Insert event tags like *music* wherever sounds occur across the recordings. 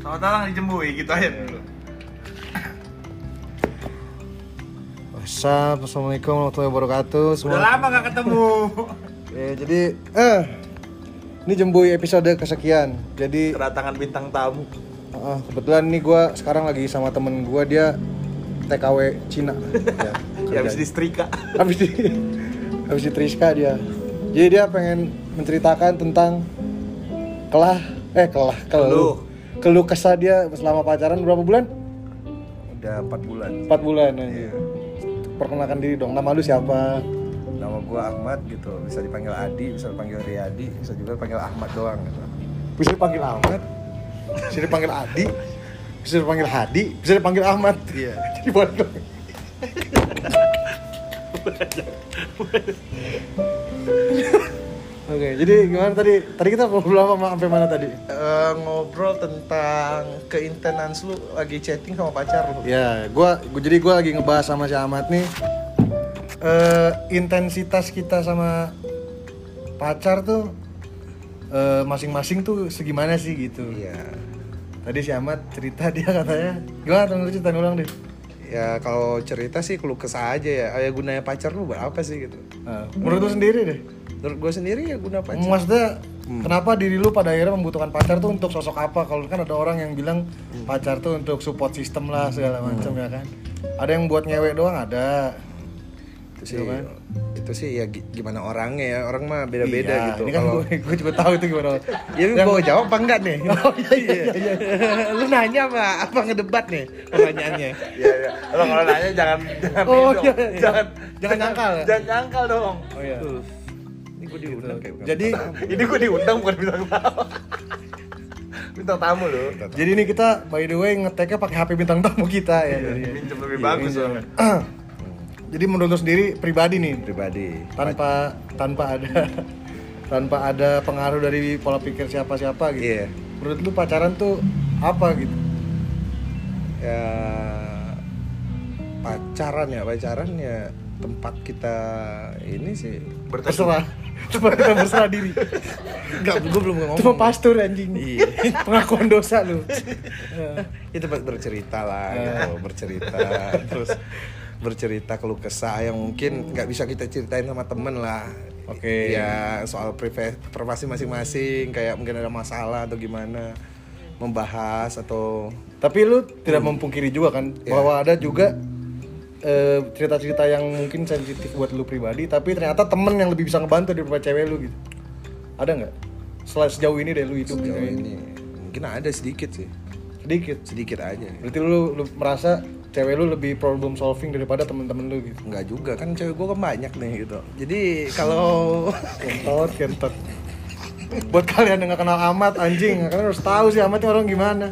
Selamat datang di Jembui, gitu aja dulu. Assalamualaikum warahmatullahi wabarakatuh Udah semua. lama gak ketemu. Ya, *laughs* jadi eh ini jembui episode kesekian. Jadi Kedatangan bintang tamu. eh, kebetulan nih gue sekarang lagi sama temen gue dia TKW Cina. *laughs* ya, Ya habis disetrika. habis di habis di Triska dia. Jadi dia pengen menceritakan tentang kelah eh kelah Keluh. Keluh kesah dia selama pacaran berapa bulan? Udah 4 bulan. Empat bulan. aja. Iya. Perkenalkan diri dong. Nama lu siapa? Nama gua Ahmad gitu. Bisa dipanggil Adi, bisa dipanggil Riyadi, bisa juga dipanggil Ahmad doang gitu. bisa dipanggil Ahmad bisa dipanggil Adi bisa dipanggil Hadi bisa dipanggil Ahmad Iya. *laughs* *laughs* jadi boleh Oke, jadi gimana tadi? Tadi kita ngobrol apa sampai mana tadi? Eh, ngobrol tentang keintenan lu lagi chatting sama pacar lu. Ya, gua, gua jadi gua lagi ngebahas sama si Ahmad nih eh intensitas kita sama pacar tuh eh, masing-masing tuh segimana sih gitu. Iya. Tadi si Ahmad cerita dia katanya, gimana tuh lu ceritain ulang deh. Ya kalau cerita sih keluh kesah aja ya. Ya gunanya pacar lu berapa sih gitu. Nah, menurut lu sendiri deh. Menurut gua sendiri ya guna pacar. Maksudnya kenapa diri lu pada akhirnya membutuhkan pacar tuh untuk sosok apa? Kalau kan ada orang yang bilang pacar tuh untuk support system lah segala macam ya kan. Ada yang buat ngewek doang ada. itu sih Gitu kan? itu sih ya gi- gimana orangnya ya orang mah beda-beda Iya, gitu Ini kan kalau gue, gue juga tahu itu gimana. *laughs* ya lu mau jawab apa enggak nih *laughs* Oh iya iya iya. *laughs* lu nanya apa apa ngedebat nih pertanyaannya Iya, iya. Lo kalau nanya jangan jangan Oh, iya, iya. Jangan Jangan nyangkal ya? Jangan nyangkal dong. Oh iya. Tuh. Gue diundang kayak Jadi *laughs* Ini gue diundang bukan bintang tamu. bintang tamu lo. jadi ini kita by the way ngeteknya pakai HP bintang tamu kita ya. Jadi, Minjem lebih Iya, bagus minjem. soalnya. *clears throat* jadi menurut sendiri pribadi nih pribadi tanpa tanpa ada *laughs* tanpa ada pengaruh dari pola pikir siapa-siapa gitu. Iya. Menurut lu pacaran tuh apa gitu? ya pacaran ya pacaran ya tempat kita ini sih Berserah. Cuma kita berserah diri. enggak gue belum ngomong Cuma pastur anjing. Iya. Pengakuan dosa lu. ya tempat bercerita lah Eh. gitu bercerita terus bercerita keluh kesah yang mungkin nggak bisa kita ceritain sama temen lah Oke. ya soal priva- privasi masing-masing kayak mungkin ada masalah atau gimana membahas atau Tapi lu tidak mempungkiri juga kan Iya. bahwa ada juga eh, cerita-cerita yang mungkin sensitif buat lu pribadi, tapi ternyata temen yang lebih bisa ngebantu daripada cewek lu gitu. Ada nggak? Setelah sejauh ini deh lu hidup sejauh ini mungkin ada sedikit sih sedikit. sedikit aja Berarti lu, lu merasa cewek lu lebih problem solving daripada temen-temen lu gitu. nggak juga kan cewek gue kan banyak nih gitu jadi kalau Kentot, kentot. Buat kalian yang gak kenal Ahmad anjing, kalian harus tahu sih Ahmad ini orang gimana.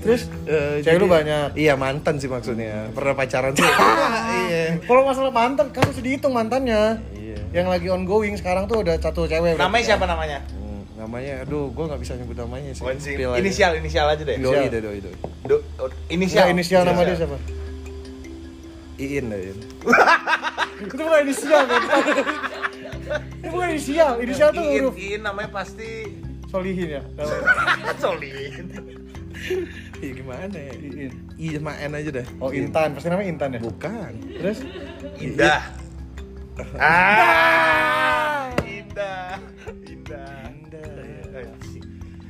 Terus eh, cewek lu banyak. iya mantan sih maksudnya pernah pacaran sih *laughs* iya Kalau masalah mantan kan harus dihitung mantannya. Iya. Yang lagi ongoing sekarang tuh udah satu cewek. Namanya siapa namanya? Hmm, namanya aduh gue nggak bisa nyebut namanya sih aja. Inisial, inisial aja deh. doi deh doi doi Do, oh, inisial. Inisial, inisial nama dia siapa? iin deh Iin. *laughs* Itu bukan inisial kan? *laughs* Itu bukan inisial, inisial tuh Iin, huruf Iin namanya pasti solihin ya. *laughs* Solid. Iya gimana ya Iin. i sama n aja deh Oh Intan, pasti namanya Intan ya. bukan Terus? Indah. Ah, indah. Indah. Eh, sih.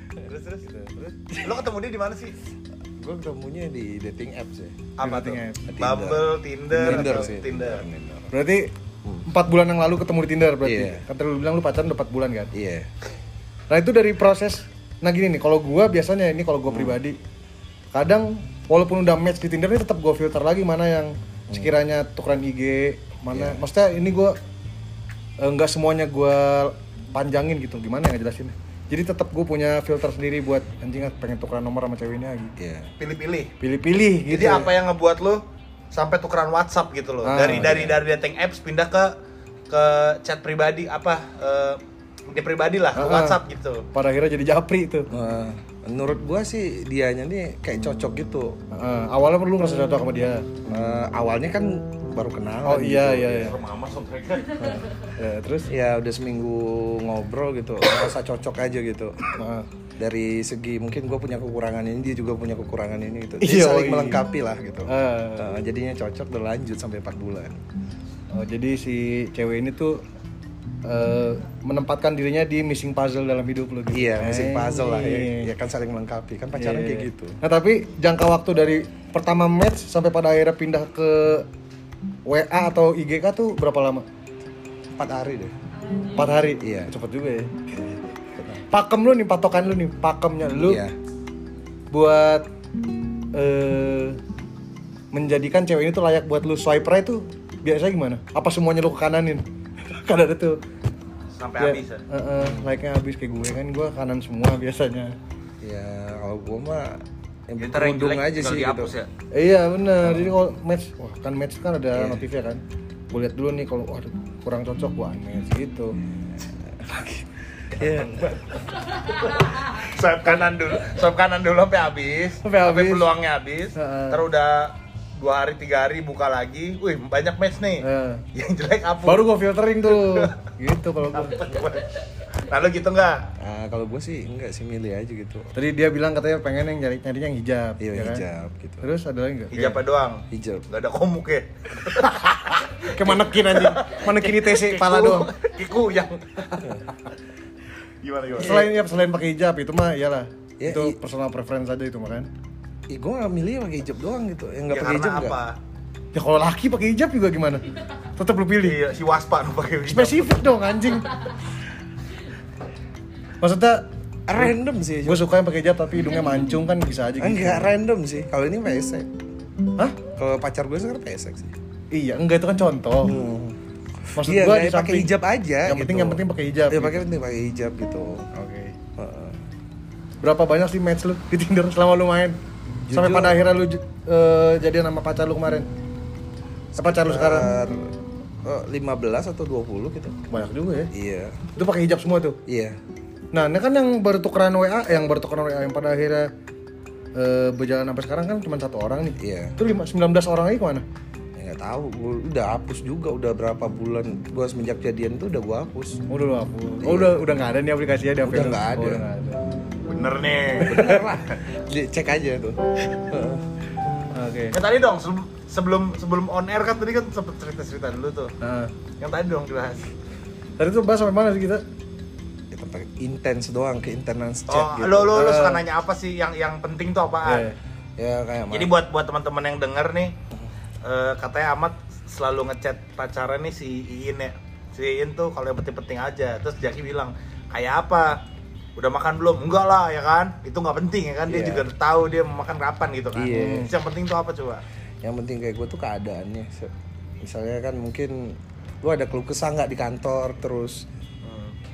Terus terus. Terus. Lo ketemu dia di mana sih? gue ketemunya di dating apps ya Apa tuh? Dating app. Bumble, Tinder, Tinder. Tinder. Berarti empat bulan yang lalu ketemu di Tinder berarti. Iya. Kata lu bilang lu pacaran udah 4 bulan kan? iya. Nah itu dari proses. Nah gini nih, kalau gua biasanya ini kalau gua pribadi Kadang walaupun udah match di Tinder ini tetap gua filter lagi mana yang sekiranya tukeran IG Mana, maksudnya ini gua eh, nggak semuanya gua panjangin gitu. Gimana ya ngejelasinnya Jadi tetap gue punya filter sendiri buat anjing ah, pengen tukeran nomor sama cewek ini lagi iya. Pilih-pilih. Pilih-pilih gitu. Jadi apa yang ngebuat lo sampai tukeran WhatsApp gitu loh? Ah, dari dari iya. dari dating apps pindah ke ke chat pribadi apa eh dia pribadi lah ke Ah, ah. WhatsApp gitu. Pada akhirnya jadi japri tuh Wah, menurut gua sih dianya nih kayak cocok gitu Heeh, Awalnya perlu ngerasa cocok sama dia Eh, awalnya kan baru kenal Oh iya iya iya Mama mereka. Ya, Terus ya udah seminggu ngobrol gitu rasa cocok aja gitu Heeh. Dari segi mungkin gue punya kekurangan ini dia juga punya kekurangan ini gitu Iya, jadi saling iya. melengkapi lah gitu Eh. Eh, jadinya cocok berlanjut sampai 4 bulan Oh, jadi si cewek ini tuh eh, menempatkan dirinya di missing puzzle dalam hidup lu gitu. iya missing puzzle lah ya, ya kan saling melengkapi kan pacaran Iya. kayak gitu Nah tapi jangka waktu dari pertama match sampai pada akhirnya pindah ke WA atau IGK tuh berapa lama? empat hari deh Empat hari. Iya. Cepet juga ya. Pakem lu nih patokan lu nih pakemnya lu Iya. buat eh menjadikan cewek ini tuh layak buat lu swipe right tuh biasanya gimana? Apa semuanya lu ke kananin? *laughs* kan ada tuh Sampai ya, habis ya. eh, like-nya habis kayak gue kan gue kanan semua biasanya. ya kalau gue mah yang Ya, jelek aja sih gitu ya. Iya bener, jadi kalau match, wah kan match kan ada Iya. notifnya kan Gue lihat dulu nih kalau kurang cocok gue unmatch gitu *laughs* Iya. Swipe kanan dulu, swipe kanan dulu sampai habis, Sampai habis. peluangnya habis. Heeh. Terus udah dua hari tiga hari buka lagi, wih banyak match nih. Eh. Yang jelek hapus. Baru gue filtering tuh Gitu kalau gue Lalu gitu nggak? Nah, kalau gue sih enggak sih milih aja gitu Tadi dia bilang katanya pengen yang nyari nyarinya yang hijab Iya, ya kan? hijab gitu. Terus ada lagi nggak? Hijabnya doang. hijab Gak ada komuk ya. *laughs* Kayak, manekin anjing Manekin ITC kepala Kiku- doang Kiku yang. Gimana gimana? Selain ya selain pakai hijab itu mah iyalah Ya, Itu i- personal preference aja itu mah kan Ih, gue gak milih pakai hijab doang gitu yang Ya, nggak pakai karena hijab apa? enggak Ya kalau laki pakai hijab juga gimana? Tetap lu pilih Iya, si Waspa nu pakai hijab. Spesifik dong anjing Maksudnya random sih gue suka yang pakai hijab tapi hidungnya mancung kan bisa aja gitu enggak random sih kalau ini pesek Hah? kalau pacar gue sekarang pesek sih Iya, enggak itu kan contoh. Maksud Iya, gua di pakai hijab aja Yang penting gitu. yang penting pakai hijab. ya gitu. pakai penting pakai hijab gitu Oke. Heeh. Berapa banyak sih match lu di Tinder selama lu main? Sampai Jujur- pada akhirnya lu j- eh, jadian sama pacar lu kemarin. Eh, pacar lu sekarang Sekitar, eh, 15 atau 20 gitu banyak juga ya. iya Itu pakai hijab semua tuh. iya Nah, ini kan yang baru tukeran WA, yang baru tukeran WA yang pada akhirnya eh, berjalan sampai sekarang kan cuma satu orang nih. iya Itu lima- 19 orang lagi ke mana? Nggak tahu gue udah hapus juga udah berapa bulan gue semenjak jadian tuh udah gue hapus Oh, udah lu hapus. Oh, udah udah nggak ada nih aplikasinya di HP Udah nggak Oh, ada. udah nggak ada. Bener nih. Bener lah. Cek aja tuh. Oke. Ya tadi dong sebelum sebelum sebelum on air kan tadi kan sempet cerita-cerita dulu tuh. Nah, Yang tadi dong dibahas. tadi tuh bahas sampai mana sih kita? ya tempat intens doang keintenan chat Oh, gitu lo lo lo Eh. suka nanya apa sih yang yang penting tuh apaan? Eh, ya kayak Jadi buat buat teman-teman yang denger nih, eh, katanya Ahmad selalu ngechat pacarnya nih si Iin ya. Si Iin tuh kalau yang penting-penting aja. Terus Jaki bilang, kayak apa? Udah makan belum? Enggak lah ya kan. Itu nggak penting ya kan. Dia Iya. juga tahu dia mau makan kapan gitu kan. Iya. Terus yang penting tuh apa coba? yang penting kayak gue tuh keadaannya misalnya kan mungkin lu ada keluh kesah nggak di kantor terus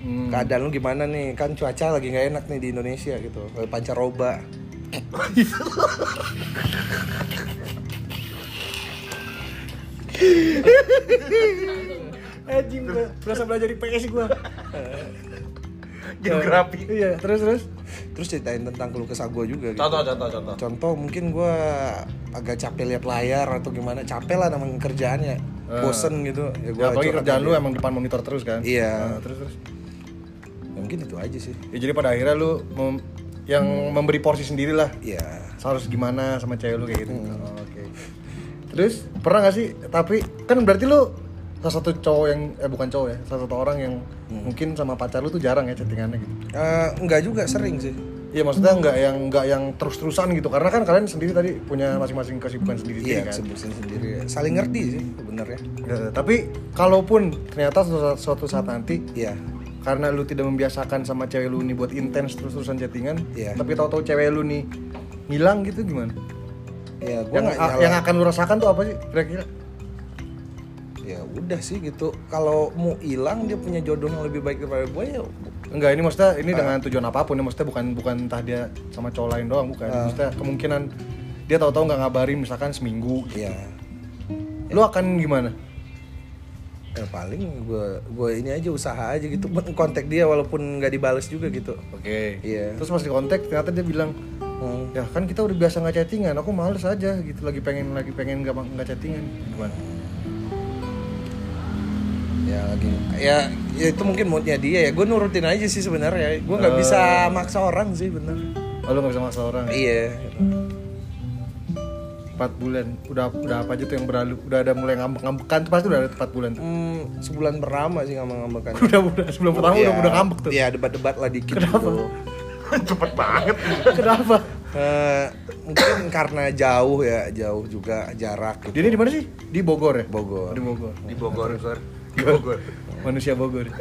hmm. keadaan lu gimana nih kan cuaca lagi nggak enak nih di Indonesia gitu pancaroba *laughs* Anjing gua berasa belajar IPS gua. Geografi. Iya, terus terus. terus ceritain tentang keluh kesah gue juga gitu. Contoh, contoh, contoh. contoh mungkin gue agak capek lihat layar atau gimana capek lah namanya kerjaannya Eh. bosen gitu ya gue Ya, apalagi kerjaan lu emang depan monitor terus kan? Iya. Nah, terus terus. ya, mungkin itu aja sih Ya, jadi pada akhirnya lu mem- yang memberi porsi sendiri lah. Iya Harus gimana sama cewek lu kayak gitu. Oh, Oke. Terus pernah gak sih? Tapi kan berarti lu salah satu cowok yang eh bukan cowok ya, salah satu orang yang mungkin sama pacar lu tuh jarang ya chattingannya gitu. Eh, enggak juga sering sih Iya maksudnya nggak yang nggak yang terus-terusan gitu karena kan kalian sendiri tadi punya masing-masing kesibukan sendiri iya kan. sebutin sendiri saling ngerti sih sebenarnya Ya, tapi kalaupun ternyata suatu saat, suatu saat nanti iya karena lu tidak membiasakan sama cewek lu nih buat intens terus-terusan chattingan, Iya. tapi tahu-tahu cewek lu nih ngilang gitu gimana? Ya gue Yang, nyala- yang akan lu rasakan tuh apa sih kira-kira? ya udah sih gitu kalau mau hilang dia punya jodoh yang lebih baik daripada gue ya Enggak, ini maksudnya ini Ah. dengan tujuan apa pun ya, maksudnya bukan bukan entah dia sama cowok lain doang, bukan. Ah. Maksudnya kemungkinan dia tahu-tahu nggak ngabarin misalkan seminggu. ya Lu akan gimana? ya paling gue gue ini aja usaha aja gitu kontak dia walaupun nggak dibales juga gitu Oke. Iya. Terus pas di kontak ternyata dia bilang, Hmm. ya kan kita udah biasa nggak chattingan, aku males aja gitu, lagi pengen lagi pengen nggak nggak chattingan, gimana? ya lagi ya ya itu mungkin moodnya dia ya gue nurutin aja sih sebenarnya gue nggak bisa maksa orang sih bener Oh, lu gak bisa maksa orang. iya Empat bulan. Udah udah apa aja tuh yang berlalu? Udah ada mulai ngambek-ngambekan tuh pasti udah ada empat bulan tuh. hmm, sebulan pertama sih ngambek-ngambekan *laughs* Udah udah sebelum pertama udah udah ngambek tuh. Iya debat-debat lah dikit Kenapa? gitu. *laughs* Cepet banget. Kenapa? Eh, mungkin karena jauh ya jauh juga jarak gitu. Dia ini di mana sih? Di Bogor ya? Bogor. Di Bogor. Di Bogor. Di Bogor. Manusia Bogor. *laughs*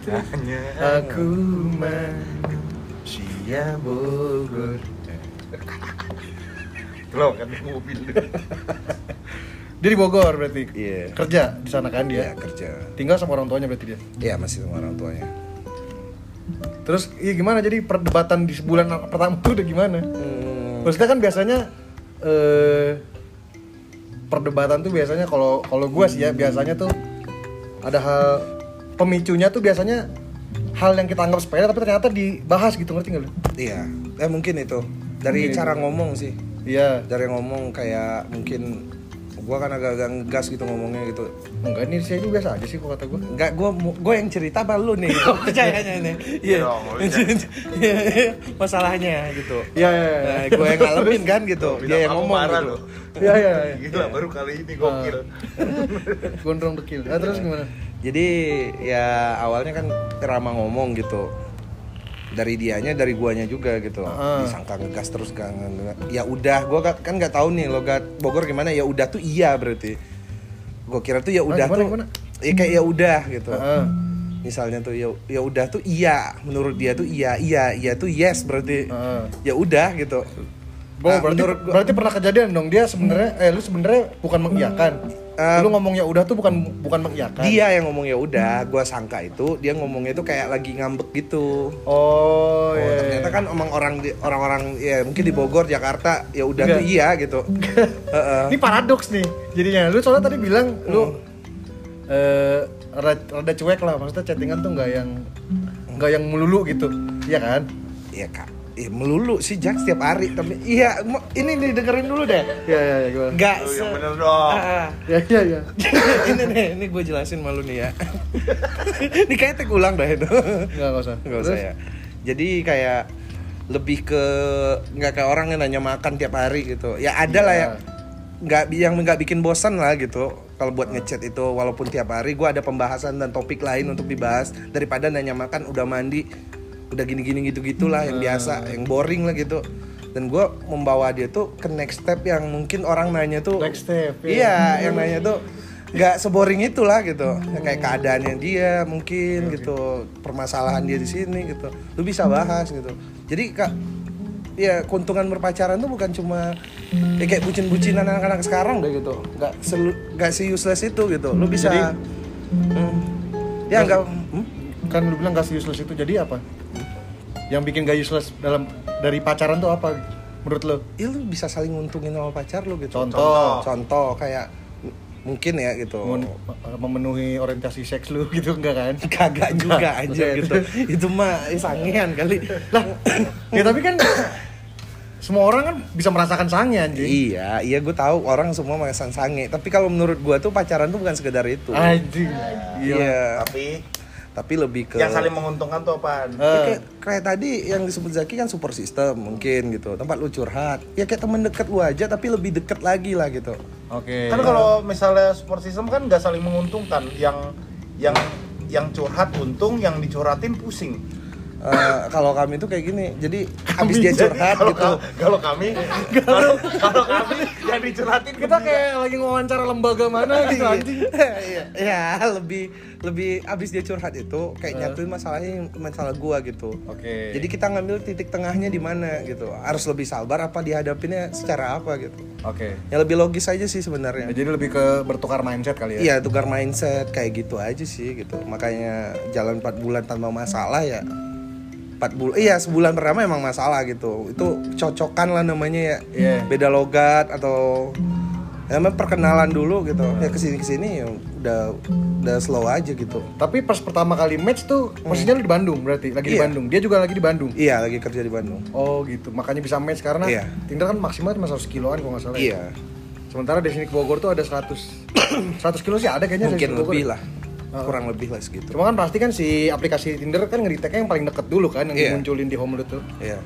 Iya. Hanya Aku manusia Bogor. lo kan di mobil. Dia di Bogor berarti. Iya. Kerja di sana kan Iya dia. kerja. Tinggal sama orang tuanya berarti dia. Iya masih sama orang tuanya. Terus iya gimana jadi perdebatan di sebulan pertama tuh *laughs* udah gimana? Hmm, Maksudnya kan biasanya eh perdebatan tuh biasanya kalau kalau gua sih ya biasanya tuh ada hal pemicunya tuh biasanya hal yang kita anggap sepele tapi ternyata dibahas gitu ngerti nggak lu? iya. Eh mungkin itu dari Mungkin cara itu. ngomong sih. Iya. Dari ngomong kayak mungkin gua kan agak-agak ngegas gitu ngomongnya gitu. Enggak ini saya juga biasa aja sih kok kata gua. Enggak, gua gua yang cerita apa lu nih? Gitu, *laughs* percayanya nih. Iya. dong, lu Iya, iya, Masalahnya gitu. Iya iya iya. Nah, gue yang ngalamin kan gitu. Dia yang ngomong marah gitu. Iya iya. iya. Gila baru kali ini gokil. Gondrong dekil. Nah, terus gimana? Jadi ya awalnya kan Rama ngomong gitu. Dari dianya, dari guanya juga gitu. Ah. Disangka ngegas terus gak, nge- Ya udah, gua kan nggak tahu nih logat Bogor gimana. Ya udah tuh iya berarti. Gua kira tuh ya udah gimana, tuh. gimana? Ya kayak ya udah gitu. Heeh. Misalnya tuh ya ya udah tuh iya, menurut dia tuh iya, iya, iya tuh yes berarti. Heeh. Ya udah gitu. Oh, Nah, berarti, gua- berarti pernah kejadian dong dia sebenarnya eh lu sebenarnya bukan mengiyakan. Eh, lu ngomong ya udah tuh bukan bukan mengiyakan. dia yang ngomong ya udah, gua sangka itu dia ngomongnya tuh kayak lagi ngambek gitu. Oh, Oh, iya. ternyata kan emang orang orang-orang ya mungkin di Bogor, Jakarta ya udah tuh iya gitu. *laughs* Ini paradoks nih jadinya. Lu soalnya tadi bilang lu eh rada, rada cuek lah, maksudnya chattingan tuh nggak yang nggak yang melulu gitu, iya kan? Iya kak, ya melulu sih Jack setiap hari tapi iya ini nih dengerin dulu deh. Iya iya iya gimana? Enggak Lu se- yang bener dong. Iya iya iya. *laughs* ini nih, ini gue jelasin malu nih ya. *laughs* ini kayak tek ulang dah itu. Enggak enggak usah. Gak usah ya. Jadi kayak lebih ke nggak kayak orang yang nanya makan tiap hari gitu. Ya ada lah Iya. ya. Nggak yang nggak bikin bosan lah gitu. Kalau buat ngechat itu walaupun tiap hari gue ada pembahasan dan topik lain untuk dibahas daripada nanya makan udah mandi udah gini-gini gitu-gitulah yang biasa, yang boring lah gitu. Dan gue membawa dia tuh ke next step yang mungkin orang nanya tuh Next step, ya. Iya, yang nanya tuh nggak seboring itulah gitu. Ya, kayak keadaannya dia mungkin gitu, permasalahan dia di sini gitu. Lu bisa bahas gitu. Jadi kak, ya keuntungan berpacaran tuh bukan cuma ya kayak bucin-bucinan anak-anak sekarang deh gitu. Nggak selu, nggak se useless itu gitu. Lu bisa, Jadi- Hmm. ya nggak. hmm? Kan lu bilang gak useless itu jadi apa? Yang bikin gak useless dalam dari pacaran tuh apa? Menurut lu? Ya lu bisa saling nguntungin sama pacar lu gitu. Contoh. Contoh kayak mungkin ya gitu. Mem- memenuhi orientasi seks lu *laughs* gitu enggak kan? kagak juga Enggak. *laughs* aja gitu *laughs* itu mah eh, sangean kali lah *coughs* ya tapi kan semua orang kan bisa merasakan sangnya anjing iya iya gue tahu orang semua merasakan sange tapi kalau menurut gue tuh pacaran tuh bukan sekedar itu anjing iya Tapi tapi lebih ke yang saling menguntungkan tuh apaan? Ya, Eh, kayak, kayak tadi yang disebut Zaki kan support system mungkin gitu tempat lu curhat ya kayak temen deket lu aja tapi lebih deket lagi lah gitu oke Kan kalau misalnya support system kan nggak saling menguntungkan. Yang yang yang curhat untung, yang dicurhatin pusing. Eh, kalau kami tuh kayak gini jadi habis dia curhat Kalau gitu ka- Kalau kami, kalau kalau kami yang dicurhatin kita kayak lagi ngawancara lembaga mana gitu anjing Iya, ya lebih lebih abis dia curhat itu kayak nyatuin masalahnya masalah gua gitu. Oke. Jadi kita ngambil titik tengahnya di mana gitu. Harus lebih sabar apa dihadapinnya secara apa gitu. oke Ya lebih logis aja sih Ya, sebenarnya. jadi lebih ke bertukar mindset kali ya Iya tukar mindset kayak gitu aja sih gitu. Makanya jalan 4 bulan tanpa masalah ya 4 bulan iya sebulan pertama emang masalah gitu. Itu cocokan lah namanya ya. Iya. Beda logat atau ya emang perkenalan dulu gitu. Ya ke sini ke sini ya udah udah slow aja gitu. tapi pas pertama kali match tuh posisinya lu di Bandung berarti lagi di Iya. Bandung dia juga lagi di Bandung Iya lagi kerja di Bandung. oh gitu makanya bisa match karena Iya. Tinder kan maksimal cuma 100 kiloan kalau nggak salah ya. Iya. sementara di sini ke Bogor tuh ada 100 100 *coughs* kilo sih ada kayaknya Mungkin lebih lah. Kurang lebih lah segitu Cuma kan pasti kan si aplikasi Tinder kan ngedeteknya yang paling deket dulu kan yang Iya. dimunculin di home lu tuh. Iya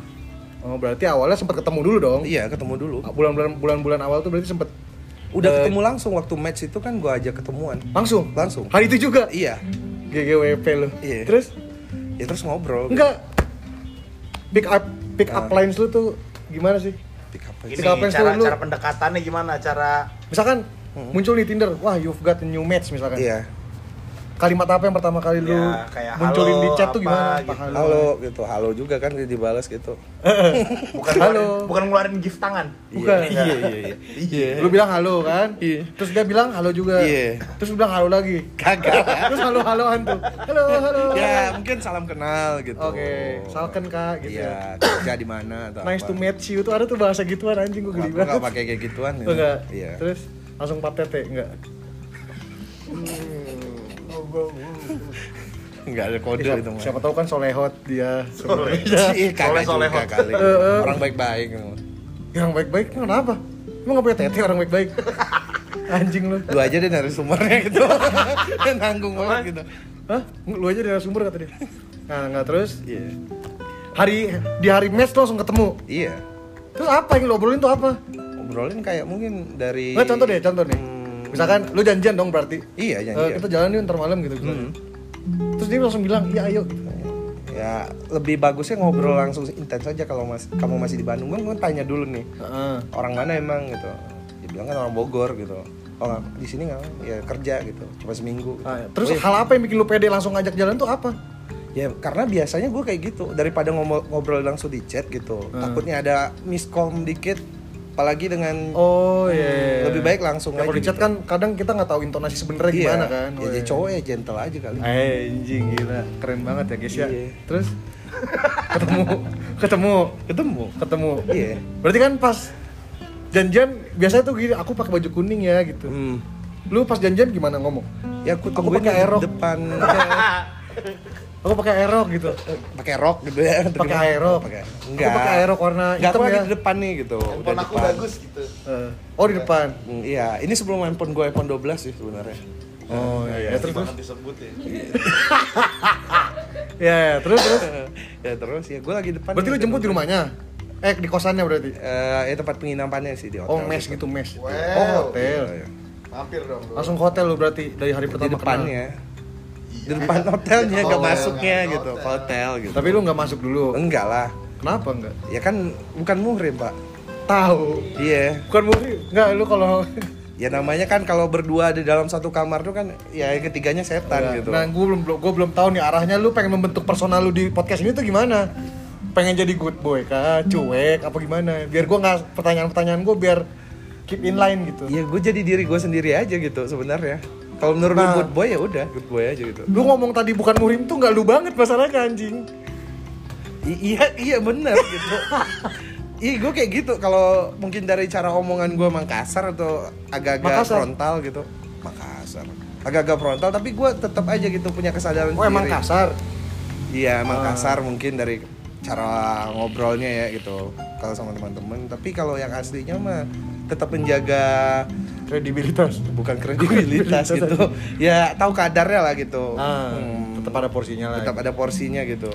Oh, berarti awalnya sempat ketemu dulu dong. iya ketemu dulu Bulan-bulan bulan-bulan awal tuh berarti sempat udah Eh. ketemu langsung waktu match itu kan gua ajak ketemuan langsung. langsung Hari itu juga. iya GGWP lu. Iya. Terus ya terus ngobrol enggak pick up pick up Ah. lines lu tuh gimana sih? Pick up Gini, aja. Pick up lines cara, lu- cara pendekatannya gimana? Cara Misalkan muncul di Tinder, wah you've got a new match misalkan. iya Kalimat apa yang pertama kali lu Ya, kayak munculin halo, di chat tuh apa gimana? gitu. Halo gitu halo juga kan dibalas gitu *laughs* bukan Halo. ngeluarin, bukan ngeluarin gift tangan. Bukan. iya iya iya iya Lu bilang halo kan? Iya. Terus dia bilang halo juga. Iya. Terus lu bilang halo lagi. kagak Terus halo haloan tuh. Halo halo. ya mungkin salam kenal gitu Oke, salken kak gitu. iya kerja di mana atau Nice apa. to meet you tuh ada tuh bahasa gituan anjing gue Gua geli banget. pakai kayak gituan Oh, enggak. iya Terus langsung patete enggak? *laughs* nggak ada kode siapa, itu mah siapa tahu kan solehot dia. Soleh. Kagak Soleh, soleh. kali Eh, eh. orang baik-baik gitu. Yang baik-baik kenapa? Emang nggak punya tete orang baik-baik? Anjing lu. lu aja deh dari sumbernya gitu *laughs* nanggung banget gitu Hah? Lu aja dari sumber kata dia. Nah, nggak terus iya hari di hari tuh langsung ketemu. iya Terus apa yang lu obrolin tuh apa? ngobrolin kayak mungkin dari Nggak contoh deh, contoh nih. Hmm. Misalkan lu janjian dong berarti. iya Eh, janjian kita jalan yuk ntar malam gitu. Hmm. Terus dia langsung bilang, iya ayo. ya lebih bagusnya ngobrol langsung intens aja kalau mas kamu masih di Bandung kan gue tanya dulu nih Heeh. orang mana emang gitu dia bilang kan orang Bogor gitu oh di sini nggak ya kerja gitu cuma seminggu gitu. Ah, ya. Terus Oh, iya. hal apa yang bikin lu pede langsung ngajak jalan tuh apa? ya karena biasanya gue kayak gitu daripada ngomong ngobrol langsung di chat gitu Hmm. takutnya ada miskom dikit apalagi dengan Oh iya. lebih baik langsung Ya, kalau aja di chat gitu. kan kadang kita nggak tahu intonasi sebenarnya Iya. gimana kan. ya jadi cowok ya gentle aja kali Eh, anjing gila, keren banget ya guys ya. Iya. Terus ketemu, ketemu, ketemu ketemu. Iya. Berarti kan pas janjian biasanya tuh gini, aku pakai baju kuning ya gitu. hmm. Lu pas janjian gimana ngomong? ya aku Aku pakai aerok. depan *laughs* Aku pakai aerok gitu. pakai rok gitu ya Pakai aerok. pakai Aku enggak pakai aerok warna enggak aku hitam lagi ya. di depan nih gitu Handphone udah aku depan. bagus gitu. Eh, oh di depan. Hmm, iya ini sebelum handphone gue iPhone 12 sih sebenarnya Oh iya. Ya, terus terus. Banget disebut ya. Ya, ya, terus *laughs* terus. ya terus ya gue lagi depan Berarti lu nih, jemput di rumahnya? Eh di kosannya berarti? Eh, ya tempat penginapannya sih di hotel Oh mes gitu mes. Wow. Oh hotel. Iya, iya. Mampir dong. Langsung ke hotel lu berarti dari hari di pertama kenal. Di depan hotelnya nggak iya, masuknya gitu hotel. hotel gitu Tapi lu nggak masuk dulu. enggak lah Kenapa enggak? ya kan bukan muhrim pak Tahu. iya Bukan muhrim. Enggak lu kalau *laughs* ya namanya kan kalau berdua di dalam satu kamar tuh kan ya yang ketiganya setan gitu Nah, gue belum gue belum tahu nih arahnya lu pengen membentuk personal lu di podcast ini tuh gimana? Pengen jadi good boy kah, cuek apa gimana? Biar gua nggak pertanyaan-pertanyaan gue biar keep in line gitu. ya gue jadi diri gue sendiri aja gitu sebenarnya kalau menurut Nah. lu good boy ya udah. Good boy aja gitu. Lu ngomong tadi bukan muhrim tuh nggak lu banget masalahnya anjing. I- iya iya bener gitu. *laughs* Iya gue kayak gitu. Kalau mungkin dari cara omongan gue emang kasar atau agak-agak frontal gitu. Makassar. Agak-agak frontal tapi gue tetap aja gitu punya kesadaran Oh emang kasar. Iya emang Ah. kasar mungkin dari cara ngobrolnya ya gitu. Kalau sama teman-teman. Tapi kalau yang aslinya mah tetap menjaga Kredibilitas. bukan kredibilitas gitu ya tahu kadarnya lah gitu Ah, Hmm, tetap ada porsinya lah. tetap ada porsinya gitu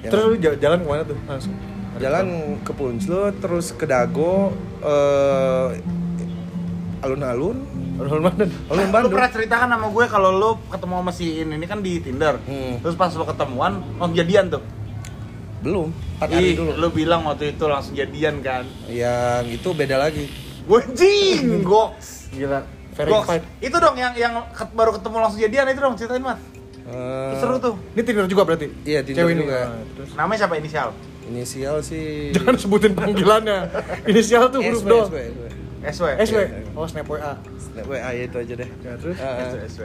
Ya, Terus lu jalan ke mana tuh? Langsung. jalan ke Punslut terus ke Dago eh, alun-alun Alun mana? alun Lu Bandung pernah ceritakan sama gue kalau lu ketemu sama si ini, ini kan di Tinder. Hmm. Terus pas lu ketemuan, langsung jadian tuh. belum empat hari Ih, dulu lu bilang waktu itu langsung jadian kan. yang itu beda lagi Wajing, goks. Gila. Goks. Verified. Itu dong yang yang ket- baru ketemu langsung jadian itu dong ceritain mas. Eh, Itu seru tuh. Ini Tinder juga berarti? Iya, Tinder Cewek ini. juga. Ah, terus. Namanya siapa inisial? inisial sih Jangan sebutin panggilannya. *laughs* Inisial tuh huruf doang. SW, SW. SW. SW. Iya. Oh, snap WA. Snap WA ya itu aja deh. Ya, terus? Eh, SW, SW.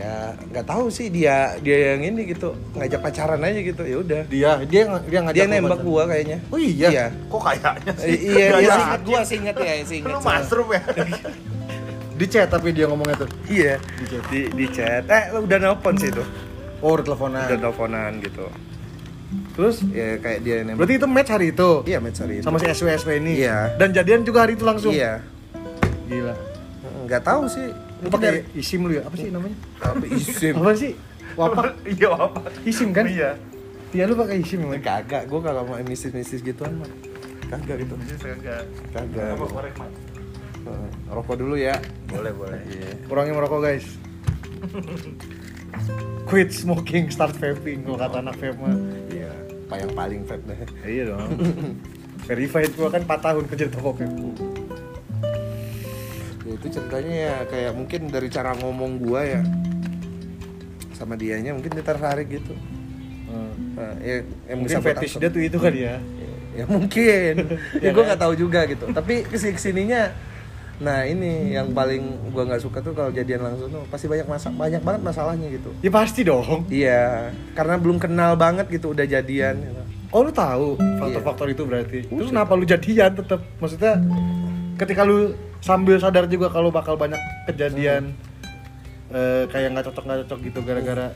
Ya nggak tahu sih dia dia yang ini gitu ngajak pacaran aja gitu ya udah. Dia dia dia ngajak Dia nembak gua kayaknya. Oh iya. Iya. Kok kayaknya sih? Eh, iya, Gak iya seingat gua, seingat ya, seingat. Lu soalnya. masrum ya? Di chat tapi dia ngomongnya tuh. Iya, Di chat. di di chat. Eh, lu udah nelpon sih itu. Oh, udah teleponan. Udah teleponan gitu. Terus Ya kayak dia nembak. berarti itu match hari itu. Iya, match hari itu. Sama si SW SW ini. Iya. Dan jadian juga hari itu langsung. Iya. Gila. Nggak tahu sih. Lu pakai isim lu ya? Apa sih namanya? apa isim Apa sih? Wapak *laughs* iya apa isim kan? iya Iya lu pakai isim emang. kagak gue kagak mau mistis-mistis gituan mah kagak gitu Jadi saya enggak kagak korek mat Heeh. rokok dulu ya boleh boleh iya Kurangin merokok guys. Quit smoking, start vaping. Kalau kata anak vape mah. iya apa yang paling vape deh Iya dong. *laughs* Verified gua kan 4 tahun kerja di toko vape. Ya, itu ceritanya ya kayak mungkin dari cara ngomong gua ya sama dianya mungkin dia tertarik gitu Hmm. Nah, ya, yang Mungkin bisa fetish dia tuh itu kan ya. ya mungkin *laughs* ya Ya gue kan? nggak tahu juga gitu tapi ke sini ke sininya nah ini yang paling gua nggak suka tuh kalau jadian langsung tuh pasti banyak masa banyak banget masalahnya gitu Ya pasti dong. iya karena belum kenal banget gitu udah jadian gitu. Oh lu tahu faktor-faktor itu berarti. Terus kenapa lu jadian tetap? Maksudnya ketika lu sambil sadar juga kalau bakal banyak kejadian eh, kayak nggak cocok nggak cocok gitu gara-gara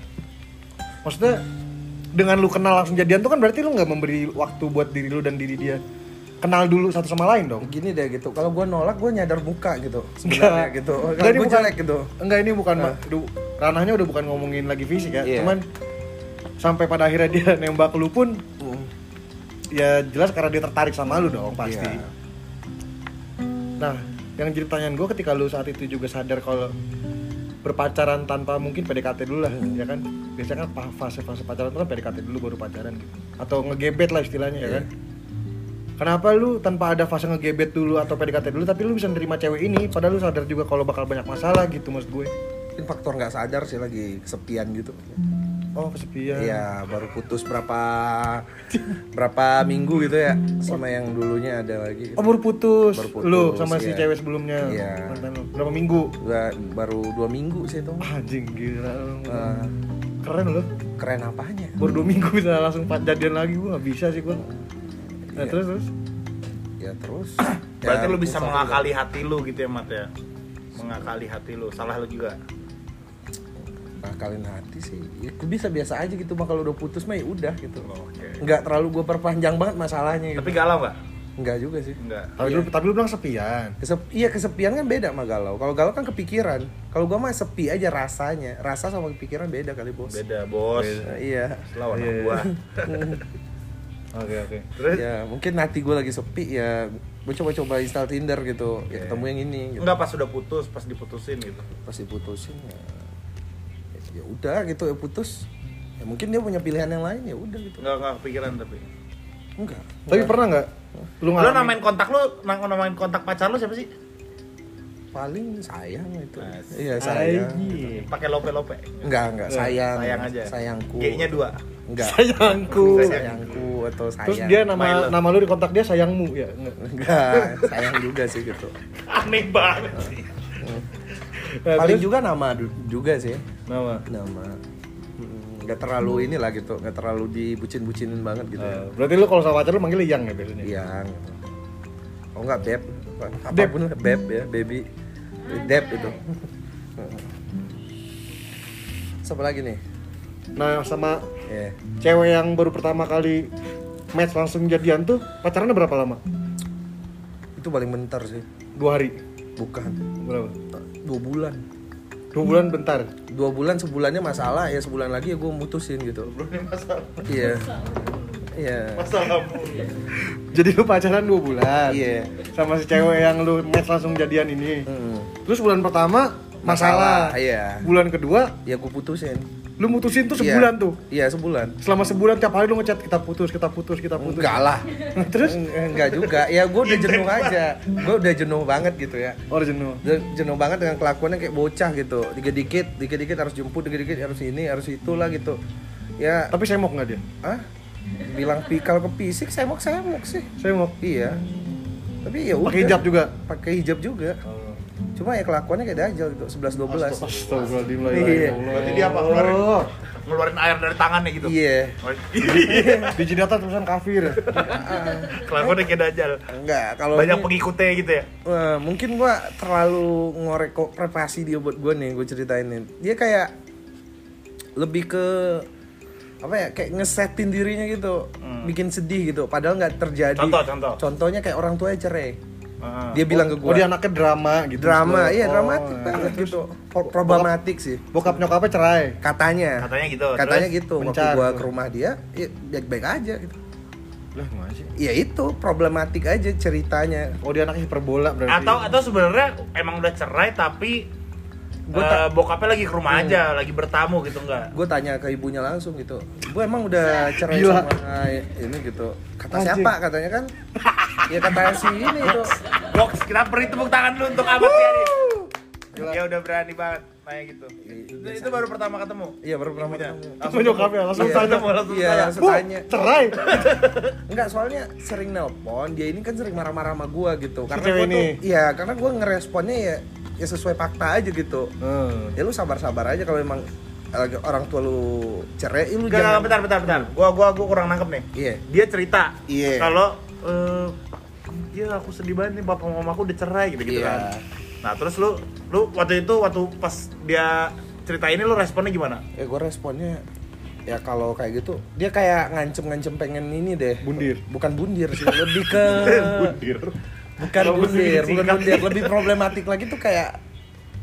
maksudnya dengan lu kenal langsung jadian tuh kan berarti lu nggak memberi waktu buat diri lu dan diri dia kenal dulu satu sama lain dong. gini deh gitu kalau gua nolak gua nyadar muka gitu sebenarnya gitu Enggak, kalau ini gue bukan- jelek gitu Enggak ini bukan ma- du- ranahnya udah bukan ngomongin lagi fisik ya. Iya. Cuman sampai pada akhirnya dia *laughs* nembak lu pun Hmm. ya jelas karena dia tertarik sama lu dong pasti. Iya. Nah, yang jadi pertanyaan gue ketika lu saat itu juga sadar kalau berpacaran tanpa mungkin PDKT dulu lah, ya kan? Biasanya kan fase-fase pacaran itu kan PDKT dulu baru pacaran gitu. Atau ngegebet lah istilahnya ya kan? Kenapa lu tanpa ada fase ngegebet dulu atau PDKT dulu tapi lu bisa nerima cewek ini padahal lu sadar juga kalau bakal banyak masalah gitu maksud gue. mungkin faktor nggak sadar sih lagi kesepian gitu Oh, kesepian. Iya, baru putus berapa berapa minggu gitu ya sama yang dulunya ada lagi. Oh, baru putus. Baru putus, lu sama si iya. cewek sebelumnya. Iya. Berapa minggu? Gua baru dua minggu sih itu. Ah, Anjing gila. lu. Eh, Keren lu. keren apanya? baru dua minggu bisa langsung jadian lagi gua nggak bisa sih gua nah, Iya. terus terus Ya terus. berarti ya, lu bisa mengakali hati lu gitu ya mat ya mengakali hati lu salah lu juga. Ngakalin hati sih. Ya, gua bisa biasa aja gitu mah kalau udah putus mah ya udah gitu. oke Nggak terlalu gue perpanjang banget masalahnya gitu. tapi galau nggak Enggak juga sih. enggak tapi lu tapi lu bilang sepian Kesep- iya kesepian kan beda sama galau. Kalau galau kan kepikiran. Kalau gua mah sepi aja rasanya. Rasa sama kepikiran beda kali bos. beda bos Eh, iya. lawan Iya. gua *laughs* oke oke terus ya mungkin hati gue lagi sepi ya gue coba-coba install Tinder gitu ya ketemu yang ini gitu. enggak pas udah putus pas diputusin gitu pas diputusin ya ya udah gitu ya putus. Ya mungkin dia punya pilihan yang lain ya udah gitu. Enggak enggak kepikiran tapi. Enggak. Tapi pernah nggak? Lu lu ngalamin? namain kontak lu nang- namain kontak pacar lu siapa sih? Paling sayang itu. Asik. iya sayang Anjing. pakai lope lope enggak. Enggak. Sayang sayang aja. sayangku. G nya dua. Enggak. Sayangku. Sayangku atau sayang terus dia nama nama lu di kontak dia sayangmu ya? Enggak. Enggak sayang juga sih gitu. *laughs* Aneh banget. Sih paling juga nama juga sih nama nama nggak terlalu inilah gitu nggak terlalu dibucin-bucinin banget gitu ya. Eh, berarti lu kalau sama pacar lu manggil yang ya biasanya? Yang. Oh nggak beb. Apa pun lah, beb ya baby. Deb itu. Siapa lagi nih? Nah sama ya. cewek yang baru pertama kali match langsung jadian tuh pacarannya berapa lama? Itu paling bentar sih. Dua hari? Bukan. Berapa? Dua bulan dua bulan bentar. Dua bulan sebulannya masalah. Ya sebulan lagi ya gue mutusin gitu. Nih masalah. Iya. Iya. Masalahmu jadi lu pacaran dua bulan? Iya. Sama si cewek yang lu match langsung jadian ini? Mm. terus bulan pertama masalah, iya. Bulan kedua? Ya gue putusin lu mutusin tuh Iya. sebulan tuh? Iya sebulan. Selama sebulan tiap hari lu ngechat kita putus kita putus kita putus. Enggak lah. *laughs* Terus? Enggak juga. Ya gue udah jenuh aja. Gue udah jenuh banget gitu ya. Oh udah jenuh. Udah jenuh banget dengan kelakuannya kayak bocah gitu. Dikit-dikit dikit-dikit harus jemput dikit-dikit harus ini harus itulah gitu. Ya. Tapi saya mau nggak dia? Ah bilang pikal ke fisik semok semok sih. Saya mau iya. Tapi ya udah. pakai hijab juga? Pakai hijab juga cuma ya kelakuannya kayak dajal gitu 11 12 Astagfirullahaladzim la ilaha Iya. illallah. Berarti dia apa? Ngeluarin, ngeluarin air dari tangannya gitu? Iya. *laughs* Di jidatnya tulisan kafir. *laughs* Kelakuannya kayak dajal enggak kalau banyak ini- pengikutnya gitu ya? Wah, mungkin gua terlalu ngorek kok privasi dia buat gua nih gue ceritain nih. Dia kayak lebih ke apa ya kayak ngesetin dirinya gitu bikin sedih gitu. Padahal nggak terjadi. Contoh, contoh. contohnya kayak orang tuanya cerai Ah. Dia bilang ke Oh gua. dia anaknya drama gitu. drama, Terus iya lo- dramatik oh, banget gitu. Pro- Problematik sih. Bokap nyokapnya cerai. Katanya. Katanya gitu. Katanya Terus? gitu. Waktu tuh. ke rumah dia, ya baik-baik aja gitu. Lah gimana sih? Ya itu problematik aja ceritanya. Oh dia anaknya hiperbola berarti. Atau atau sebenarnya emang udah cerai tapi Gua eh, tak- bokapnya lagi ke rumah aja, lagi bertamu gitu enggak? Gue tanya ke ibunya langsung gitu. Gue emang udah cerai Gila. sama ini gitu. Kata Anjing. siapa katanya kan? *laughs* ya kata si ini itu. Box, kita beri tepuk tangan dulu untuk Ahmad ya nih. Ya udah berani banget nanya gitu. Itu, itu baru pertama ketemu. Iya baru Ibunya. ketemu. Sama nyokapnya langsung Iya. tanya. Ketemu, langsung Iya tanya. langsung Bu, tanya. cerai. *laughs* Enggak, soalnya sering nelpon, dia ini kan sering marah-marah sama gua gitu. Karena gua tuh, iya, karena gua ngeresponnya ya ya sesuai fakta aja gitu. Hmm. Ya lu sabar-sabar aja kalau emang lagi orang tua lu cerai, ya lu Enggak, enggak, jangan bentar, bentar, bentar. Gua gua gua kurang nangkep nih. Iya. Dia cerita Iya. kalau eh ya aku sedih banget nih bapak mamaku udah cerai gitu gitu Iya. kan. Nah, terus lu lu waktu itu waktu pas dia cerita ini lu responnya gimana? Ya gua responnya ya kalau kayak gitu dia kayak ngancem-ngancem pengen ini deh Bundir. bukan bundir sih *laughs* lebih ke Bundir. Bukan bundir bukan bundir lebih problematik lagi tuh kayak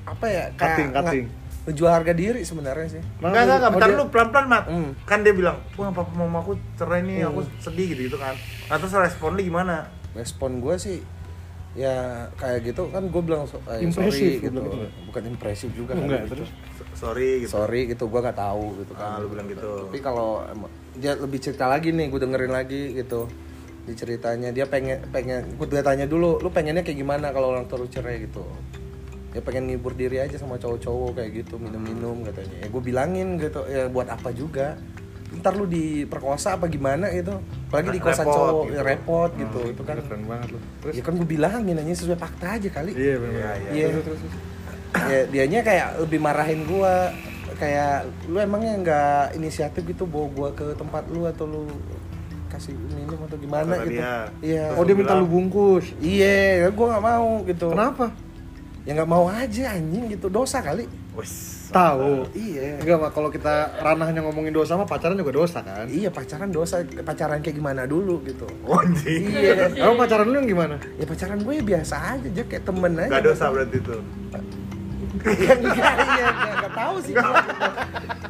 apa ya kayak Cutting, cutting. ngejual harga diri sebenarnya sih Enggak, enggak, enggak, Oh, bentar dia- lu pelan-pelan, Mat. Hmm. Kan dia bilang, "Wah, papa mama aku cerai nih, aku sedih gitu gitu kan." Nah, terus respon lu gimana? respon gue sih ya kayak gitu kan gue bilang so, eh, Impresif, sorry gitu gitu. bukan impresif juga Enggak, kan, gitu. terus? S- Sorry gitu. sorry gitu gue nggak tahu gitu kan Ah, lu bilang gitu. tapi kalau dia lebih cerita lagi nih gue dengerin lagi gitu di ceritanya dia pengen pengen gue tanya dulu lu pengennya kayak gimana kalau orang tua lu cerai gitu dia pengen ngibur diri aja sama cowok-cowok kayak gitu minum-minum katanya ya gue bilangin gitu ya buat apa juga ntar lu diperkosa apa gimana gitu apalagi di kosan Repot cowok gitu. ya repot gitu itu kan keren banget lu. Terus? ya kan gue bilangin aja sesuai fakta aja kali Iya benar. Iya, iya. Iya. Terus, terus, terus. ya dianya kayak lebih marahin gua kayak lu emangnya nggak inisiatif gitu bawa gua ke tempat lu atau lu kasih minum atau gimana Kata gitu dia. iya Oh dia minta lu bungkus. iya gua nggak mau gitu Kenapa? ya nggak mau aja anjing gitu dosa kali Wes. Tahu. iya Enggak, Mak. kalau kita ranahnya ngomongin dosa mah pacaran juga dosa kan? iya pacaran dosa pacaran kayak gimana dulu gitu Oh, anjing. iya Emang pacaran lu yang gimana? ya pacaran gue ya biasa aja aja kayak temen aja Gak dosa berarti itu. Ya enggak enggak, enggak tahu sih gua.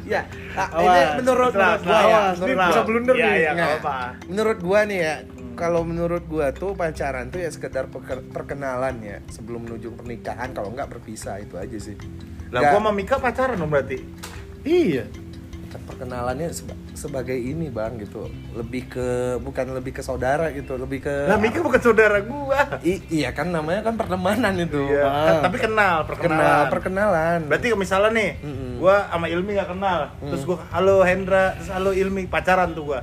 ya nah, ini menurut menurut gua ya ini bisa blunder Iya, nih. Nggak. nggak apa. menurut gua nih ya kalau menurut gua tuh pacaran tuh ya sekedar perkenalan ya sebelum menuju pernikahan kalau nggak berpisah itu aja sih Lah gua sama Mika pacaran dong berarti. Iya. Perkenalannya seba- sebagai ini bang gitu lebih ke bukan lebih ke saudara gitu lebih ke Lah Mika bukan saudara gua. I- iya kan namanya kan pertemanan itu Iya, kan- tapi kenal, kenal perkenalan. perkenalan Berarti misalnya nih, Mm-mm. gua sama Ilmi gak kenal, terus gua halo Hendra, terus halo Ilmi, pacaran tuh gua.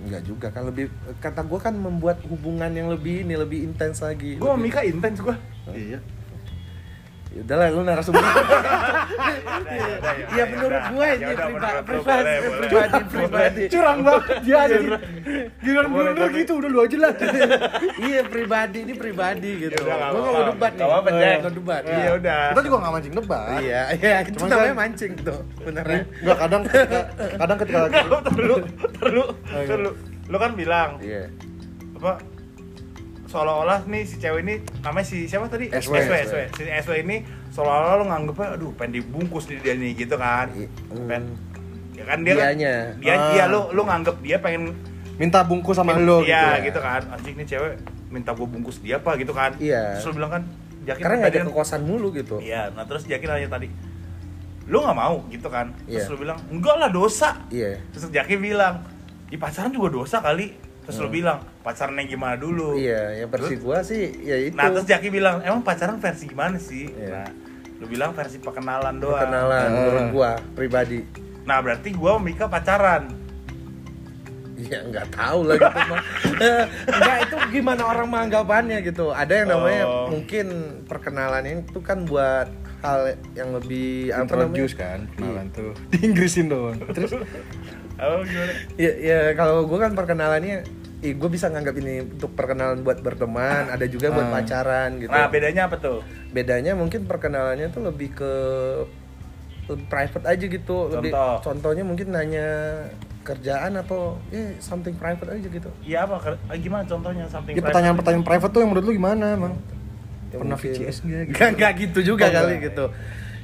Enggak juga kan lebih kata gua kan membuat hubungan yang lebih ini lebih intens lagi Gua Lebih- Mika intens gua. Iya. Ya udahlah lu narasumber Iya, Iya menurut gue ini priba- privasi pribadi pribadi. Curang banget dia aja. Giliran boleh. gitu udah lu aja lah. Iya pribadi ini pribadi gitu. Ya Gue nggak mau debat nih. Eh, nggak debat. Iya udah. Kita juga nggak mancing debat. Iya iya itu namanya kan- mancing tuh beneran. Enggak kadang ketika, kadang ketika terlalu, terlalu, Oh, iya. terlalu. Lu kan bilang Iya. apa? Seolah-olah nih si cewek ini namanya si siapa tadi? SW. SW, SW. Si SW ini seolah-olah lu nganggepnya aduh pengen dibungkus nih dia nih gitu kan. I- Pengen ya kan dia kan- dia Ah. dia lu lu nganggep dia pengen minta bungkus sama lo gitu. Iya ya. gitu kan. Anjing nih cewek minta gua bungkus dia apa gitu kan. Iya. Terus lu bilang kan Jakin Karena nggak ada kekosan mulu gitu. Iya, nah terus Jaki nanya tadi, lu nggak mau gitu kan? Terus Iya. lu bilang, enggak lah dosa. Iya. Terus Jaki bilang, di pacaran juga dosa kali. Terus lu bilang, pacaran yang gimana dulu? Hmm. Iya, yang versi gua sih ya itu. Nah terus Jaki bilang, emang pacaran versi gimana sih? Iya. Nah, lu bilang versi perkenalan doang. Perkenalan Ah. menurut gua pribadi. Nah berarti gua sama Mika pacaran. Iya nggak tahu lah gitu mah. *laughs* Enggak itu gimana orang menganggapannya gitu. Ada yang namanya Oh. mungkin perkenalan itu kan buat hal yang lebih apa namanya? Introduce kan, kenalan tuh. Di Inggrisin doang. Terus Oh gimana? Ya, ya kalau gue kan perkenalannya Ih, gue bisa nganggap ini untuk perkenalan buat berteman, ada juga buat Ah. pacaran gitu. Nah bedanya apa tuh? Bedanya mungkin perkenalannya tuh lebih ke lebih private aja gitu. Lebih Contoh. contohnya mungkin nanya kerjaan atau eh something private aja gitu. Iya apa? Ah, Gimana contohnya? Something ya pertanyaan-pertanyaan private tuh yang menurut lu gimana, Bang? Ya Pernah mungkin- VCS gitu? Nggak, nggak gitu juga Oh, kali gitu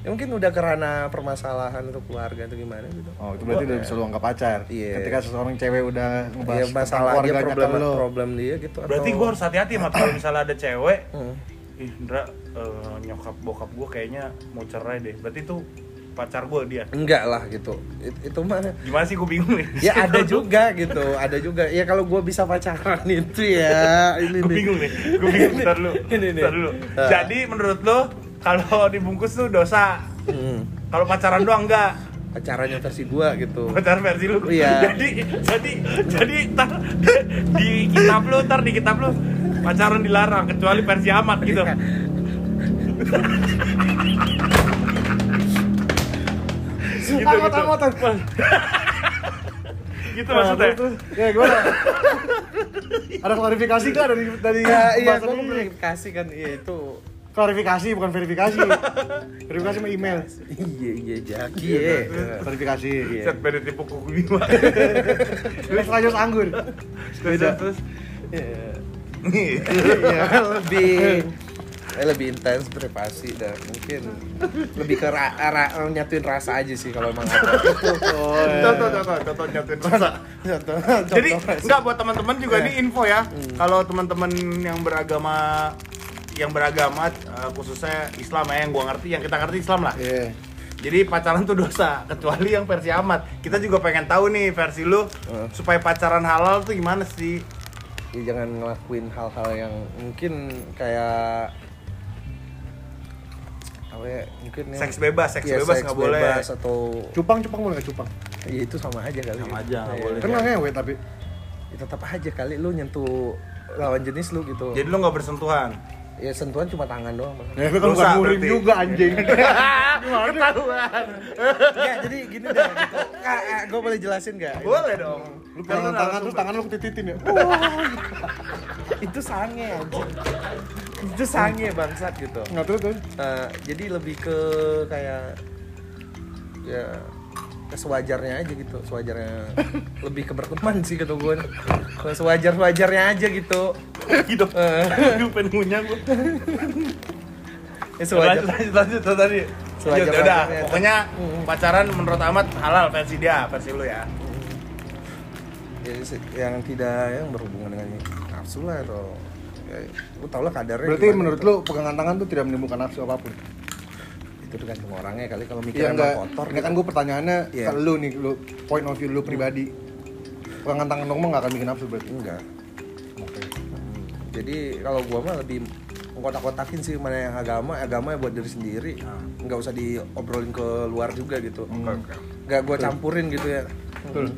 ya mungkin udah kerana permasalahan untuk keluarga atau gimana gitu Oh, itu berarti udah bisa lu anggap pacar. Iya. Ketika seseorang cewek udah ngebahas ya tentang masalah dia problem lu. problem dia gitu Berarti atau- gue harus hati-hati mat kalau misalnya ada cewek. Hmm. Ih, Indra, eh, nyokap bokap gue kayaknya mau cerai deh. Berarti itu pacar gue dia. enggak lah gitu It- itu mah Gimana sih gue bingung nih? ya ada juga gitu ada juga ya kalau gue bisa pacaran itu ya *laughs* ini gue nih. bingung nih. Gue bingung ntar dulu. Ini nih. Ntar dulu. Jadi menurut lo kalau dibungkus tuh dosa. Hmm. Kalau pacaran doang enggak. pacarannya versi gua gitu pacaran versi lu Iya. jadi jadi jadi ntar di kitab lu ntar di kitab lu pacaran dilarang kecuali versi amat gitu Iya. gitu Amat, gitu amat, amat. gitu maksudnya Ya gimana? Ada klarifikasi nggak dari dari ya iya ini? kasih kan iya itu Klarifikasi bukan verifikasi. *laughs* verifikasi sama email. iya iya jaki ya Klarifikasi. set beda tipe kuku lima *laughs* Terus lanjut anggur. beda terus Iya. nih lebih eh, lebih intens privasi dan mungkin lebih ke ra, ra- nyatuin rasa aja sih kalau emang ada Oh, contoh contoh contoh nyatuin rasa contoh Jadi contoh enggak buat teman-teman juga Iya. ini info ya. Kalau teman-teman yang beragama yang beragama eh, khususnya Islam ya yang gua ngerti, yang kita ngerti Islam lah. Iya. Jadi pacaran tuh dosa, kecuali yang versi amat. Kita juga pengen tahu nih versi lu Heeh. supaya pacaran halal tuh gimana sih? ya, jangan ngelakuin hal-hal yang mungkin kayak apa ya mungkin yang- Seks bebas, seks Iya, bebas nggak boleh. bebas atau Cupang, cupang boleh nggak cupang? ya itu sama aja kali Sama aja, nggak Iya. boleh. Kan nggak ngewe tapi. ya tetap aja kali lu nyentuh lawan jenis lu gitu Jadi lu nggak bersentuhan. Ya sentuhan cuma tangan doang. Ya itu kan bukan murim juga anjing. *laughs* Ketahuan. ya jadi gini deh. Kak, gue boleh jelasin gak? boleh dong. Lu Kan pegangan tangan terus tangan lu ketititin ya. *laughs* itu sange anjing itu sange bangsat gitu Nggak terus terus. Eh, jadi lebih ke kayak ya sewajarnya aja gitu sewajarnya lebih ke berteman sih gitu gue Ke sewajar sewajarnya aja gitu Gitu. Eh, Aduh, pengen ngunyah gua. ya sewajar lanjut lanjut tadi Sewajar- udah pokoknya pacaran menurut amat halal versi dia versi lu ya yang tidak yang berhubungan dengan nafsu lah atau ya, lu tau lah kadarnya Berarti menurut gitu. lu pegangan tangan tuh tidak menimbulkan nafsu apa pun. Itu tergantung orangnya kali. Kalau mikir emang enggak. kotor Ini kan gue pertanyaannya Iya. ke lu nih, lu point of view lu pribadi. Pegangan tangan dong mah nggak akan bikin nafsu berarti. enggak. Oke. Hmm, jadi kalau gua mah lebih mengkotak-kotakin sih mana yang agama agama ya buat diri sendiri. Nggak usah diobrolin ke luar juga gitu. Nggak gua campurin gitu ya. Betul.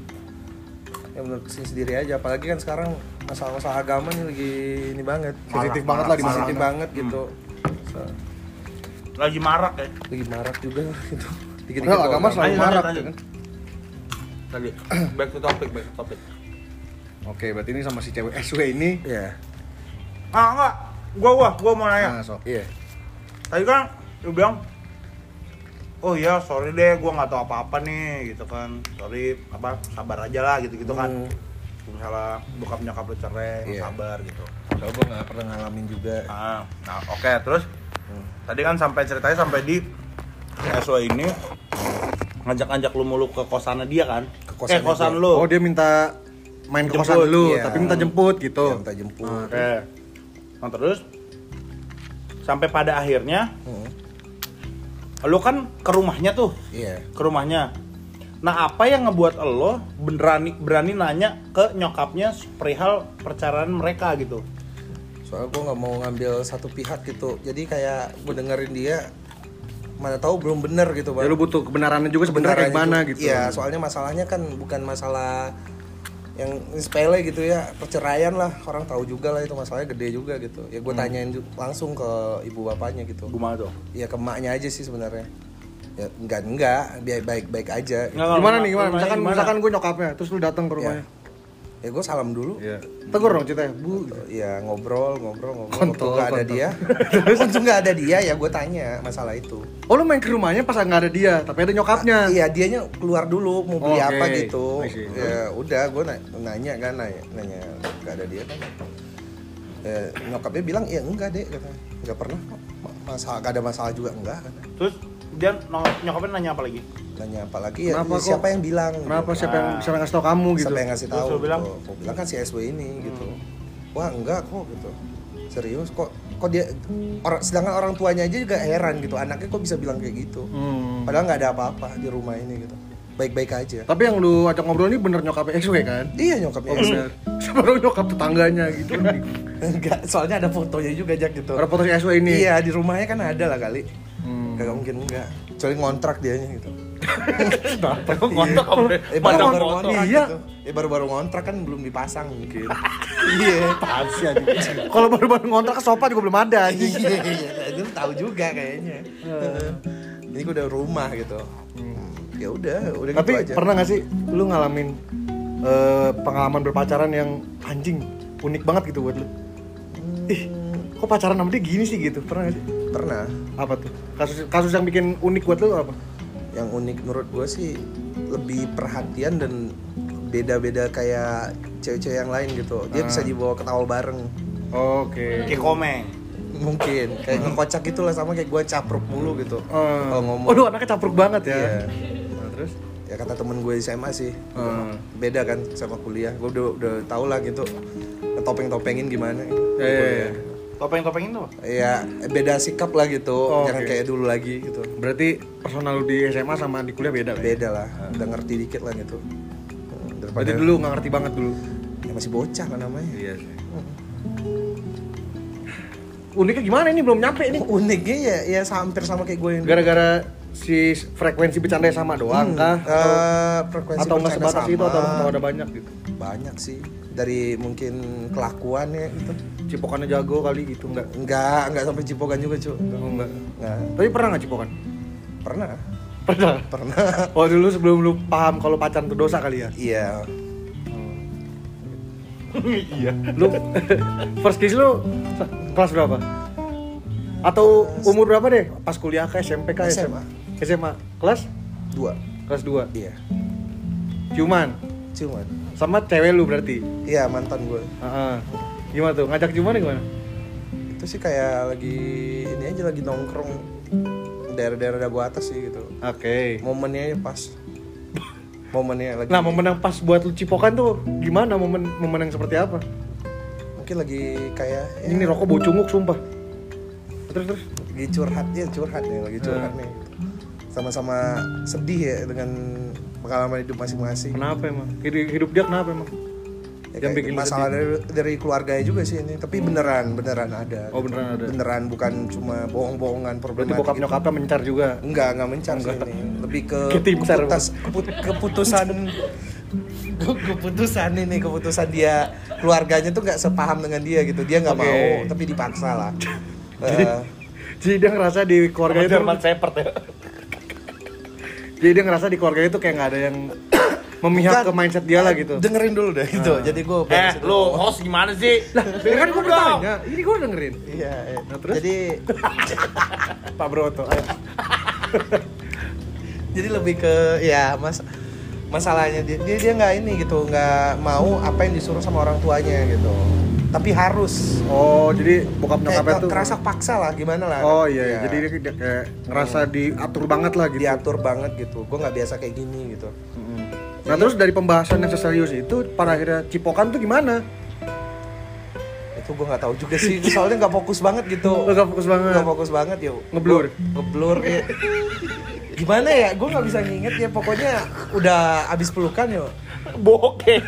ya menurut sini sendiri aja. Apalagi kan sekarang masalah-masalah agama nih lagi ini banget. Sensitif banget lah sensitif banget gitu. So, lagi marak ya. Lagi marak juga. Gitu *laughs* dikit-dikit Enggak, agama selalu Lanjut, marak lanjut, ya kan. tadi *clears throat* back to topic back to topic. Oke, berarti ini sama si cewek SW ini. iya. Ah enggak. Gua gua gua mau nanya. Nah, sok. iya. Tadi kan lu bilang oh iya sorry deh gua nggak tahu apa-apa nih gitu kan. Sorry apa sabar aja lah gitu gitu kan. Hmm. misalnya bokap nyokap lu cerai Iya. sabar gitu. Padahal gua nggak pernah ngalamin juga. Ah nah oke terus Hmm. tadi kan sampai ceritanya sampai di SW ini ngajak-ngajak lu mulu ke kosannya dia kan Ke kosannya eh kosan lu Oh, dia minta main ke kosan Jemput, dulu, iya. tapi minta jemput gitu. Ya, minta jemput Oke. Nah terus sampai pada akhirnya Hmm. lo kan ke rumahnya tuh, iya ke rumahnya. Nah apa yang ngebuat lo berani berani nanya ke nyokapnya perihal perceraian mereka gitu? Soalnya gue nggak mau ngambil satu pihak gitu jadi kayak gue dengerin dia mana tahu belum bener gitu Ya bang lu butuh kebenarannya juga sebenarnya kayak juga. gitu. iya soalnya masalahnya kan bukan masalah yang sepele gitu ya perceraian lah orang tahu juga lah itu masalahnya gede juga gitu ya gue tanyain ju- langsung ke ibu bapaknya gitu Gimana tuh? ya ke emaknya aja sih sebenarnya ya enggak enggak biar baik baik aja Nggak, Gimana nih gimana? Misalkan gimana? misalkan gue nyokapnya, terus lu datang ke rumahnya. ya gue salam dulu Iya. Tegur dong ceritanya, Bu. ya ngobrol ngobrol ngobrol Kontol, waktu nggak ada dia waktu nggak ada dia ya gue tanya masalah itu Oh, lu main ke rumahnya pas nggak ada dia, tapi ada nyokapnya. Iya, dianya keluar dulu mau beli Oh, apa gitu. See. Ya udah, gue nanya kan nanya, nanya nggak ada dia kan. Eh, nyokapnya bilang ya enggak deh kata nggak pernah kok. Ma- masalah gak ada masalah juga enggak kata Terus dia no- nyokapnya nanya apa lagi? nanya apa lagi ya Kenapa kok? siapa yang bilang Kenapa gitu. siapa yang Ah. siapa yang ngasih tau kamu gitu? siapa yang ngasih tahu lu bilang? gitu. Bilang kan si SW ini gitu wah enggak kok gitu serius kok kok dia orang sedangkan orang tuanya aja juga heran gitu anaknya kok bisa bilang kayak gitu Hmm. padahal nggak ada apa-apa di rumah ini gitu baik-baik aja Tapi yang lu ajak ngobrol ini bener nyokapnya SW kan? iya nyokapnya Oh bener. Baru nyokap tetangganya gitu. enggak soalnya ada fotonya juga Jack gitu Ada foto si SW ini. iya di rumahnya kan ada lah kali Hmm. kagak mungkin enggak kecuali ngontrak dianya gitu *laughs* Ngontok apa? eh baru Padang baru foto. ngontrak Iya. gitu eh baru baru ngontrak kan belum dipasang mungkin *laughs* iya Pasti aja. Kalau baru-baru ngontrak sofa juga belum ada anjing. iya iya itu tahu juga kayaknya ini gue udah rumah gitu ya udah udah Tapi gitu aja pernah gak sih lu ngalamin eh, pengalaman berpacaran yang anjing unik banget gitu buat lu? Ih, kok pacaran sama dia gini sih gitu? Pernah gak sih? pernah Apa tuh? Kasus kasus yang bikin unik buat lu apa? yang unik menurut gue sih lebih perhatian dan beda-beda kayak cewek-cewek yang lain gitu dia bisa dibawa ketawa bareng Oke. Kayak komeng. mungkin kayak ngekocak gitu lah sama kayak gue capruk mulu gitu Eh, kalau ngomong Oh, lu anaknya capruk banget ya. Iya. Terus? ya kata temen gue di SMA sih Eh, beda kan sama kuliah gue udah udah tau lah gitu topeng-topengin gimana ya, ya, ya. Topeng-topeng itu apa? ya beda sikap lah gitu Oh, jangan oke. kayak dulu lagi gitu Berarti personal lu di SMA sama di kuliah beda lah ya? beda lah udah ngerti dikit lah gitu Hmm, daripada Berarti dulu nggak ngerti banget dulu. ya masih bocah kan namanya Iya sih. Uniknya gimana ini belum nyampe ini? uniknya ya ya hampir sama kayak gue yang Gara-gara si frekuensi bercanda sama doang kah? Eh, Atau, frekuensi atau nggak sebatas itu atau, sama. atau ada banyak gitu? banyak sih dari mungkin kelakuannya gitu Cipokannya jago kali gitu nggak? enggak enggak sampai cipokan juga cu Oh, enggak. Nggak. Tapi pernah nggak cipokan? pernah Pernah. pernah *laughs* Oh dulu sebelum lu paham kalau pacaran itu dosa kali ya? iya *laughs* Iya. Lu first kiss lu kelas berapa? Atau umur berapa deh? Pas kuliah ke SMP ke SMA. SMA. Kelas? dua Kelas 2. iya Ciuman. cuman Sama cewek lu berarti. iya mantan gue Heeh. Gimana tuh? Ngajak ciuman gimana? itu sih kayak lagi ini aja lagi nongkrong daerah-daerah dagu atas sih gitu Oke. momennya pas momennya lagi Nah, momen yang pas buat lu cipokan tuh gimana? Momen momen yang seperti apa? mungkin lagi kayak ya, Ini rokok bau cunguk sumpah. Terus terus. lagi curhat ya curhat nih lagi curhat nih sama-sama sedih ya dengan pengalaman hidup masing-masing Kenapa emang? Hidup, hidup dia kenapa emang? ya, yang bikin masalah dari, dari keluarganya juga sih ini tapi beneran beneran ada Oh, beneran ada. beneran bukan cuma bohong-bohongan Berarti problematik bokap gitu. nyokapnya mencar juga. enggak enggak mencar sih ini lebih ke *laughs* keputus- keput- keputusan ke- *laughs* keputusan ini keputusan dia keluarganya tuh nggak sepaham dengan dia gitu dia nggak Oke. mau tapi dipaksa lah *laughs* Eh, Jadi dia ngerasa di keluarganya tuh Jerman Shepherd ya. Jadi dia ngerasa di keluarganya tuh kayak nggak ada yang *coughs* memihak bukan. ke mindset dia lah gitu. dengerin dulu deh gitu jadi gue Eh, lu host gimana sih? Lah, kan gue bertanya. Ini gue dengerin. iya iya. Nah, terus? jadi *laughs* Pak Broto. ayo. *laughs* jadi lebih ke ya mas masalahnya dia dia dia nggak ini gitu nggak mau apa yang disuruh sama orang tuanya gitu tapi harus Oh, jadi bokap nyokapnya tuh. kerasa paksa lah gimana lah Oh iya, iya. Ya, jadi dia, dia kayak ngerasa diatur banget lah gitu. diatur banget gitu gue nggak biasa kayak gini gitu Mm-mm. Nah terus dari pembahasan yang seserius itu, pada akhirnya cipokan tuh gimana? itu gue nggak tahu juga sih soalnya nggak fokus banget gitu Lu gak fokus banget. nggak fokus banget ya Ngeblur? Ngeblur ya. gimana ya gue nggak bisa nginget ya pokoknya udah abis pelukan yo Bokeh.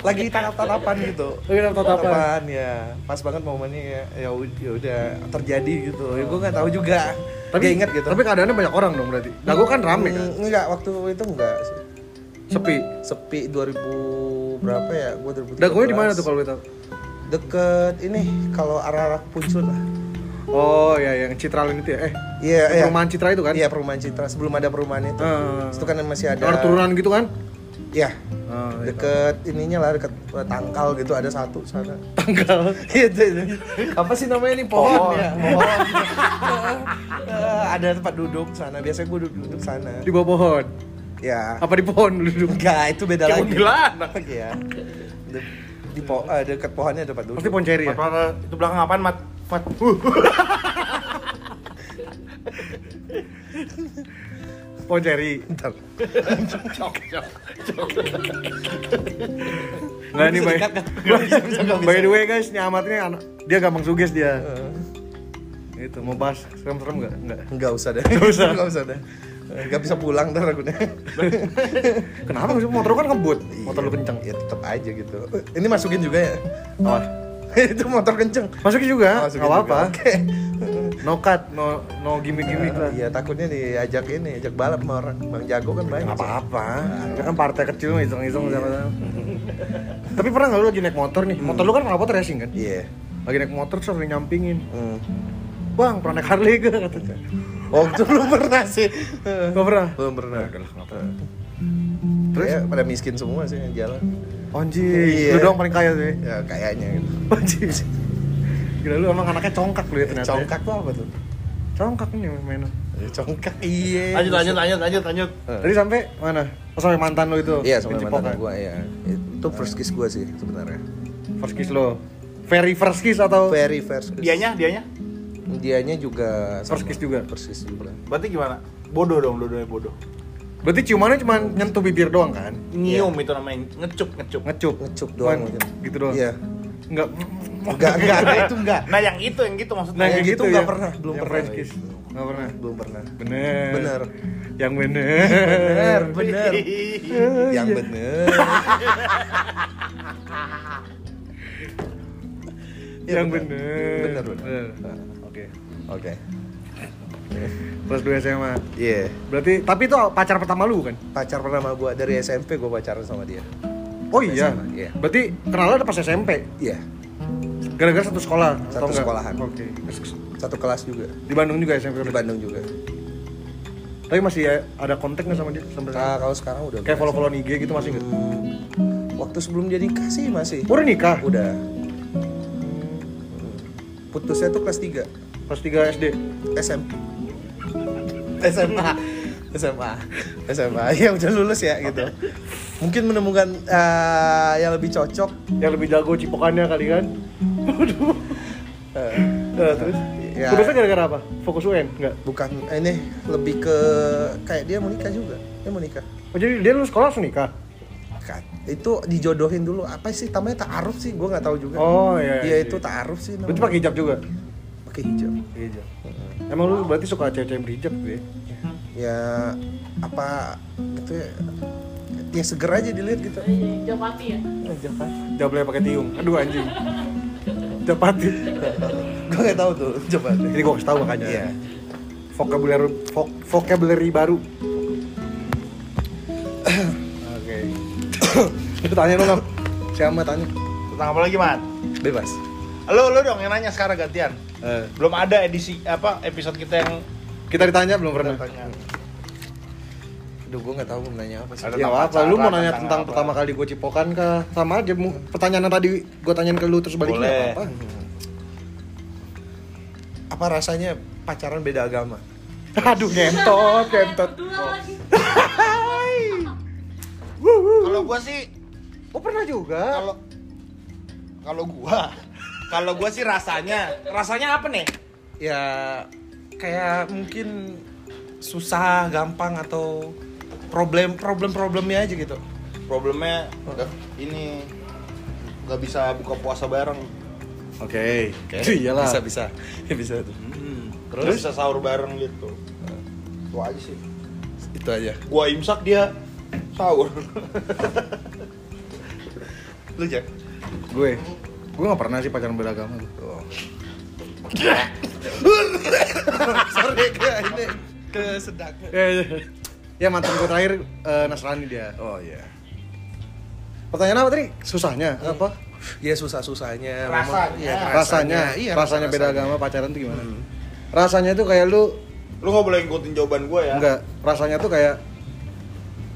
lagi tatap-tatapan gitu Lagi tatap-tatapan. ya pas banget momennya ya ya ya udah terjadi gitu ya gue nggak tahu juga tapi inget gitu Tapi keadaannya banyak orang dong berarti. Dago kan rame kan. Hmm, enggak waktu itu enggak sih Sepi. sepi 2000 berapa ya gue 2013 Dagonya di mana tuh kalau kita? deket ini kalau arah-arah puncul lah Oh ya yang Citralin itu ya. Eh, iya iya perumahan Citra itu kan? iya perumahan Citra sebelum ada perumahan itu Eh, itu kan masih ada ada turunan gitu kan? Iya. Ah, iya. Deket ininya lah, deket eh, tangkal gitu ada satu sana. Tanggal. *laughs* Itu itu. Apa sih namanya nih pohon, Pohon. ya? Pohon. *laughs* Eh, ada tempat duduk sana. Biasanya gue duduk duduk sana. Di bawah pohon. Ya. Apa di pohon duduk? Enggak, itu beda Kayak lagi. kuntilanak. *laughs* Iya. di po eh, dekat pohonnya tempat duduk. Pasti Ponceri ya? Mat, Mat, itu belakang apaan, Mat? Mat. Uh. Ponceri. Bentar. Nggak nih, by, Bisa dikat, nggak? Bisa, bisa, nggak bisa. by the way guys, ini ini anak, dia gampang suges dia. Itu mau bahas serem-serem nggak? Nggak. Enggak usah deh. Nggak usah. *laughs* Enggak usah deh. Enggak bisa pulang ntar aku. *laughs* Kenapa motor kan ngebut? Motor lu kenceng. Ya tetap aja gitu. Ini masukin juga ya. Apa? *laughs* itu motor kenceng. Masukin juga, Masukin nggak apa-apa. Oke. No cut, no no gimmick-gimmick lah. Iya takutnya diajak ini, ajak balap sama orang. Bang Jago kan banyak. Nggak apa-apa. Dia kan partai kecil iseng-iseng sama Tapi pernah nggak lu lagi naik motor nih? Motor lu kan knalpot racing kan? Iya. Lagi naik motor yang nyampingin. Hmm. Bang, pernah naik Harley gak? Katanya. Oh, itu belum pernah sih. Gak pernah? belum pernah. Terus? Terus ya, pada miskin semua sih yang jalan. Anjir, Iya. lu doang paling kaya tuh ya? Ya kayaknya gitu. *laughs* Anjir Gila lu emang anaknya congkak lu ya ternyata ya? Congkak tuh apa tuh? Congkak nih mainan Ya, congkak iya. Lanjut, lanjut, lanjut, lanjut, lanjut. Tadi sampai mana? Oh sampai mantan lu itu? Iya sama Di mantan gua ya. Itu first kiss gua sih sebenarnya. First kiss lo Very first kiss atau? Very first kiss. Dianya, dianya. Dianya juga First kiss juga? First kiss juga. Berarti gimana? Bodoh dong, dua-duanya bodoh. Berarti ciumannya cuma nyentuh bibir doang kan? Nyium itu namanya, ngecup, ngecup. Ngecup? Ngecup doang Cuman. Gitu doang? Iya. Enggak Enggak, enggak, enggak, itu enggak. Nah, yang itu, yang gitu maksudnya. Nah yang yang gitu gitu nggak ya? pernah, belum Yang pernah. Kiss? Nggak pernah? Belum pernah. Bener Bener. Yang bener Bener, *laughs* bener. Yang Iya. bener. Iya, Yang bener Bener, bener. Oke Oke. Kelas 2 SMA Iya. Berarti, tapi itu pacar pertama lu kan? Pacar pertama gua dari SMP gua pacaran sama dia. Oh iya? SMA, iya. Berarti kenalnya pas SMP? Iya. Gara-gara satu sekolah? Satu sekolahan. Oke Satu kelas juga. Di Bandung juga SMP? Di Bandung juga. Tapi masih ya, ada kontak nggak sama dia? Sampai sekarang? Nah, kalau sekarang udah Kayak biasa. follow-follow IG gitu masih nggak? Hmm, waktu sebelum jadi nikah sih masih. Udah nikah? Udah. Putusnya tuh kelas 3 Kelas 3 SD? SMP. SMA. SMA. SMA. *laughs* Ya udah lulus ya gitu. Mungkin menemukan eh, yang lebih cocok. Yang lebih jago cipokannya kali kan? Waduh eh, Nah, terus? Ya. Putusnya gara-gara apa? Fokus UN? Enggak? bukan eh, ini lebih ke kayak dia mau nikah juga. Dia mau nikah. Oh jadi dia lulus sekolah langsung nikah? Kan, itu dijodohin dulu apa sih namanya taaruf sih gue nggak tahu juga Oh, iya, iya iya. itu taaruf sih Berarti pakai hijab juga? pakai hijab Hijab Emang lu berarti suka cewek-cewek berhijab gitu ya? ya apa itu ya, ya seger aja dilihat gitu Japati ya? Jawab boleh pakai tiung. Aduh anjing. Japati. gue nggak tahu tuh deh Ini gua kasih tahu makanya. Iya. Vocabulary vo- vocabulary baru. Oke. Itu tanya dong, Ngam. Siapa tanya? Tentang apa lagi, Mat? bebas Lo, lo dong yang nanya sekarang gantian. Eh, Belum ada edisi apa episode kita yang kita ditanya belum pernah. tanya. Aduh gue nggak tahu mau nanya apa sih Ada Ya apa, lu mau nanya tentang tentang apa? pertama kali gue cipokan kah? Sama aja, pertanyaan yang tadi gue tanyain ke lu terus balik Boleh. apa? apa rasanya pacaran beda agama *laughs* Aduh, ngentot. Berdua lagi. *laughs* Kalau gua sih Oh pernah juga. kalau kalau gua kalau gua sih rasanya rasanya apa nih? ya kayak mungkin susah gampang atau problem problem problemnya aja gitu Problemnya ini nggak bisa buka puasa bareng. Oke, *laughs* iyalah. bisa bisa ya, *laughs* bisa tuh Terus Terus? bisa sahur bareng gitu. Itu aja sih. itu aja Gua imsak dia sahur. *laughs* lu Jack Gue, gue nggak pernah sih pacaran beda agama tuh. *laughs* Oh. sorry ke ini ke sedak Ya, ya. ya mantan gue terakhir eh, Nasrani dia. oh iya Pertanyaan apa tadi? Susahnya apa? ya susah susahnya Rasanya. ya, rasanya, iya rasanya beda agama pacaran tuh gimana? Rasanya tuh kayak lu Lu nggak boleh ngikutin jawaban gua ya. enggak, rasanya tuh kayak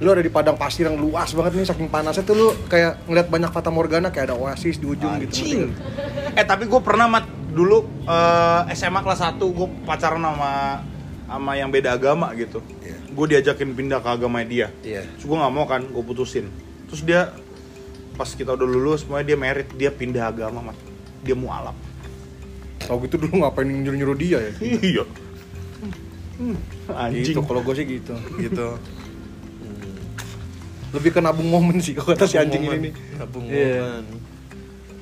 lu ada di padang pasir yang luas banget nih saking panasnya tuh lu kayak ngeliat banyak fata morgana kayak ada oasis di ujung gitu. Anjing. Eh tapi gue pernah mat dulu eh, SMA kelas 1 gue pacaran sama sama yang beda agama gitu. Iya. Gue diajakin pindah ke agama dia. iya Terus gue nggak mau kan, gue putusin. Terus dia pas kita udah lulus semuanya dia merit dia pindah agama mat dia mualaf tau gitu dulu ngapain nyuruh nyuruh dia ya iya anjing gitu kalau gue sih gitu gitu lebih ke nabung momen sih kalau kata si anjing Momen. ini nih Nabung Iya. momen.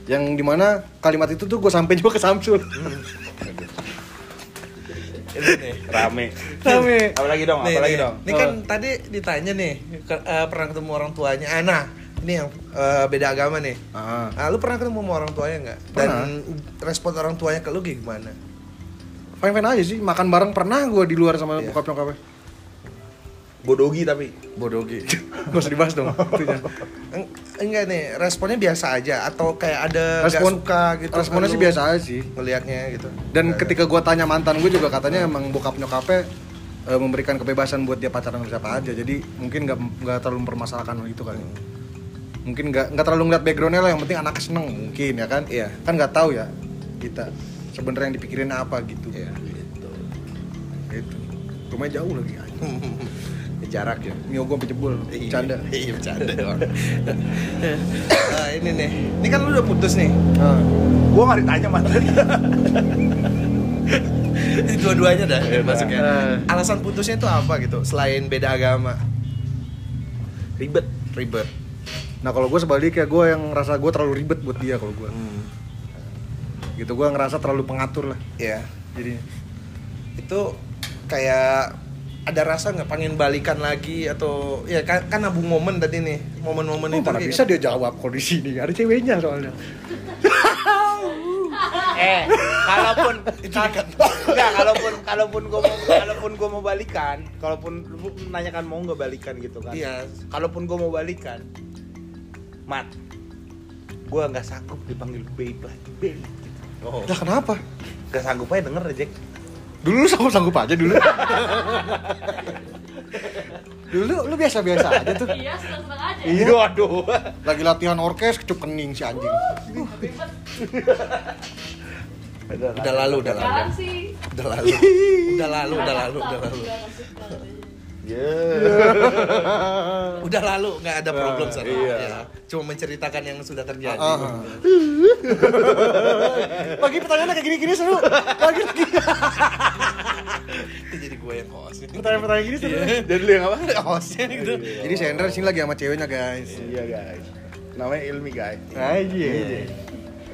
yang di mana kalimat itu tuh gue sampein juga ke Samsul ini nih rame Rame. apalagi dong nih, apalagi nih. dong Ini kan tadi ditanya nih ke- eh, pernah ketemu orang tuanya Ana ini yang eh, beda agama nih ah Nah, lu pernah ketemu sama orang tuanya nggak? Dan respon orang tuanya ke lu gimana? fine fine aja sih makan bareng pernah gue di luar sama Iya. bokap nyokapnya bodogi tapi Bodogi. *laughs* gak usah dibahas dong. Eng- enggak nih, responnya biasa aja atau kayak ada nggak Respon- suka gitu? responnya sih biasa aja sih Ngelihatnya gitu. dan Nggak- ketika gue tanya mantan gue juga katanya emang bokap nyokapnya eh, memberikan kebebasan buat dia pacaran sama siapa aja jadi mungkin nggak nggak terlalu mempermasalahkan itu kali mungkin nggak nggak terlalu ngeliat backgroundnya lah yang penting anaknya seneng mungkin ya kan Iya. kan nggak tahu ya kita sebenarnya yang dipikirin apa gitu Iya, gitu. gitu rumahnya jauh lagi anjing. *laughs* Jarak ya. Mio gue jebol canda Iya, bercanda. nah, *laughs* ini nih. Ini kan lu udah putus nih. nah, gua nggak ditanya mantan dua-duanya dah Iya, masuknya. nah. Alasan putusnya itu apa gitu? Selain beda agama, ribet ribet. nah kalau gue sebaliknya gue yang ngerasa gue terlalu ribet buat dia kalau gue Hmm. gitu gue ngerasa terlalu pengatur lah Iya. jadi itu kayak ada rasa nggak pengen balikan lagi atau ya kan, kan nabung momen tadi nih momen-momen Oh, itu mana bisa dia jawab kalau di sini ada ceweknya soalnya. *laughs* eh kalaupun *laughs* enggak kalaupun kalaupun gua mau kalaupun gua mau balikan kalaupun lu menanyakan mau nggak balikan gitu kan Iya. kalaupun gua mau balikan mat gua nggak sanggup dipanggil babe lagi babe gitu. oh. Lah kenapa? Gak sanggup aja denger Jack Dulu lu sanggup sanggup aja dulu. dulu lu biasa biasa aja tuh. Iya, seneng-seneng aja. Iya. aduh Lagi latihan orkes kecup kening si anjing. Ribet. udah lalu udah lalu udah lalu udah lalu udah lalu udah lalu Ya *laughs* udah lalu nggak ada problem sana iya. Ya, cuma menceritakan yang sudah terjadi Ah. *laughs* Lagi pertanyaannya kayak gini-gini seru. Lagi lagi. itu jadi gue yang host Pertanyaan-pertanyaan gini seru. jadi lu yang apa hostnya gitu Jadi Sandra sini lagi sama ceweknya guys. iya guys namanya Ilmi guys Aja.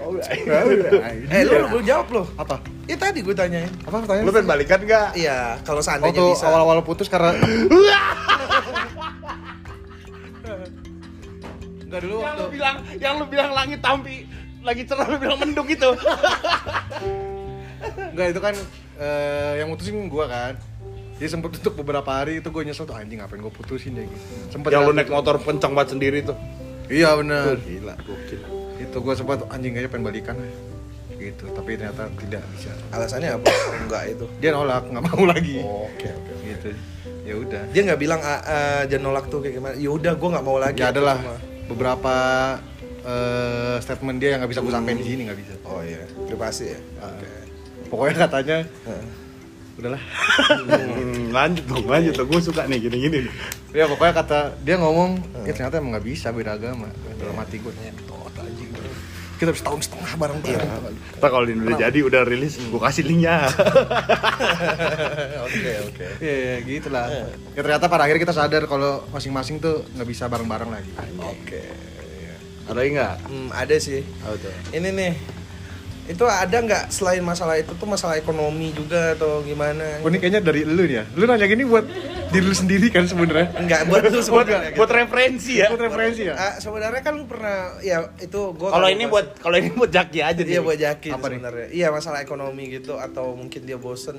Oh, *laughs* eh lu lu jawab lo Apa? ya tadi gue tanyain. Apa pertanyaan? lu pengen balikan nggak? Iya kalau seandainya tuh bisa. awal-awal putus karena *laughs* Enggak dulu yang waktu lu bilang yang lu bilang langit tampi lagi cerah lu bilang mendung itu. *laughs* Enggak itu kan eh, yang mutusin gua kan. Dia sempet untuk beberapa hari itu gue nyesel tuh anjing ngapain gue putusin ya? Gitu. Sempet yang lu kan- naik motor kencang banget sendiri tuh. Iya benar. gila gokil Itu gue sempat anjing aja pengen balikan. Gitu tapi ternyata tidak bisa. Alasannya apa? Oh, enggak itu. Dia nolak nggak mau *laughs* lagi. Oke oke gitu. Ya udah. Dia nggak bilang ah, ah, jangan nolak tuh kayak gimana. Ya udah gue nggak mau lagi. Ya adalah cuma- beberapa eh, statement dia yang nggak bisa gue sampein di sini nggak bisa. Oh iya. Privasi ya? Ah. oke. Pokoknya katanya Heeh. udahlah Hmm, lanjut dong lanjut dong. Gue suka nih gini gini ya pokoknya kata dia ngomong ya ternyata emang nggak bisa beda agama. Dalam hati gue kita harus tahun setengah bareng bareng Ntar kalau ini udah jadi udah rilis gue kasih linknya. *laughs* Oke oke. Iya, ya, gitu lah. Ya ternyata pada akhirnya kita sadar kalau masing-masing tuh nggak bisa bareng-bareng lagi. oke. Ada lagi nggak? Hmm, ada sih. Tuh? Ini nih itu ada nggak selain masalah itu tuh masalah ekonomi juga atau gimana Oh, ini kayaknya dari lu nih ya. Lu nanya gini buat diri lu sendiri kan sebenarnya. Enggak buat lu buat sebenarnya gitu. buat referensi ya Buat referensi ya. Ah, sebenarnya kan lu pernah ya itu gua kalau tahu ini pas- buat kalau ini buat Jaki aja Iya nih buat Jaki sebenarnya. Iya masalah ekonomi gitu atau mungkin dia bosen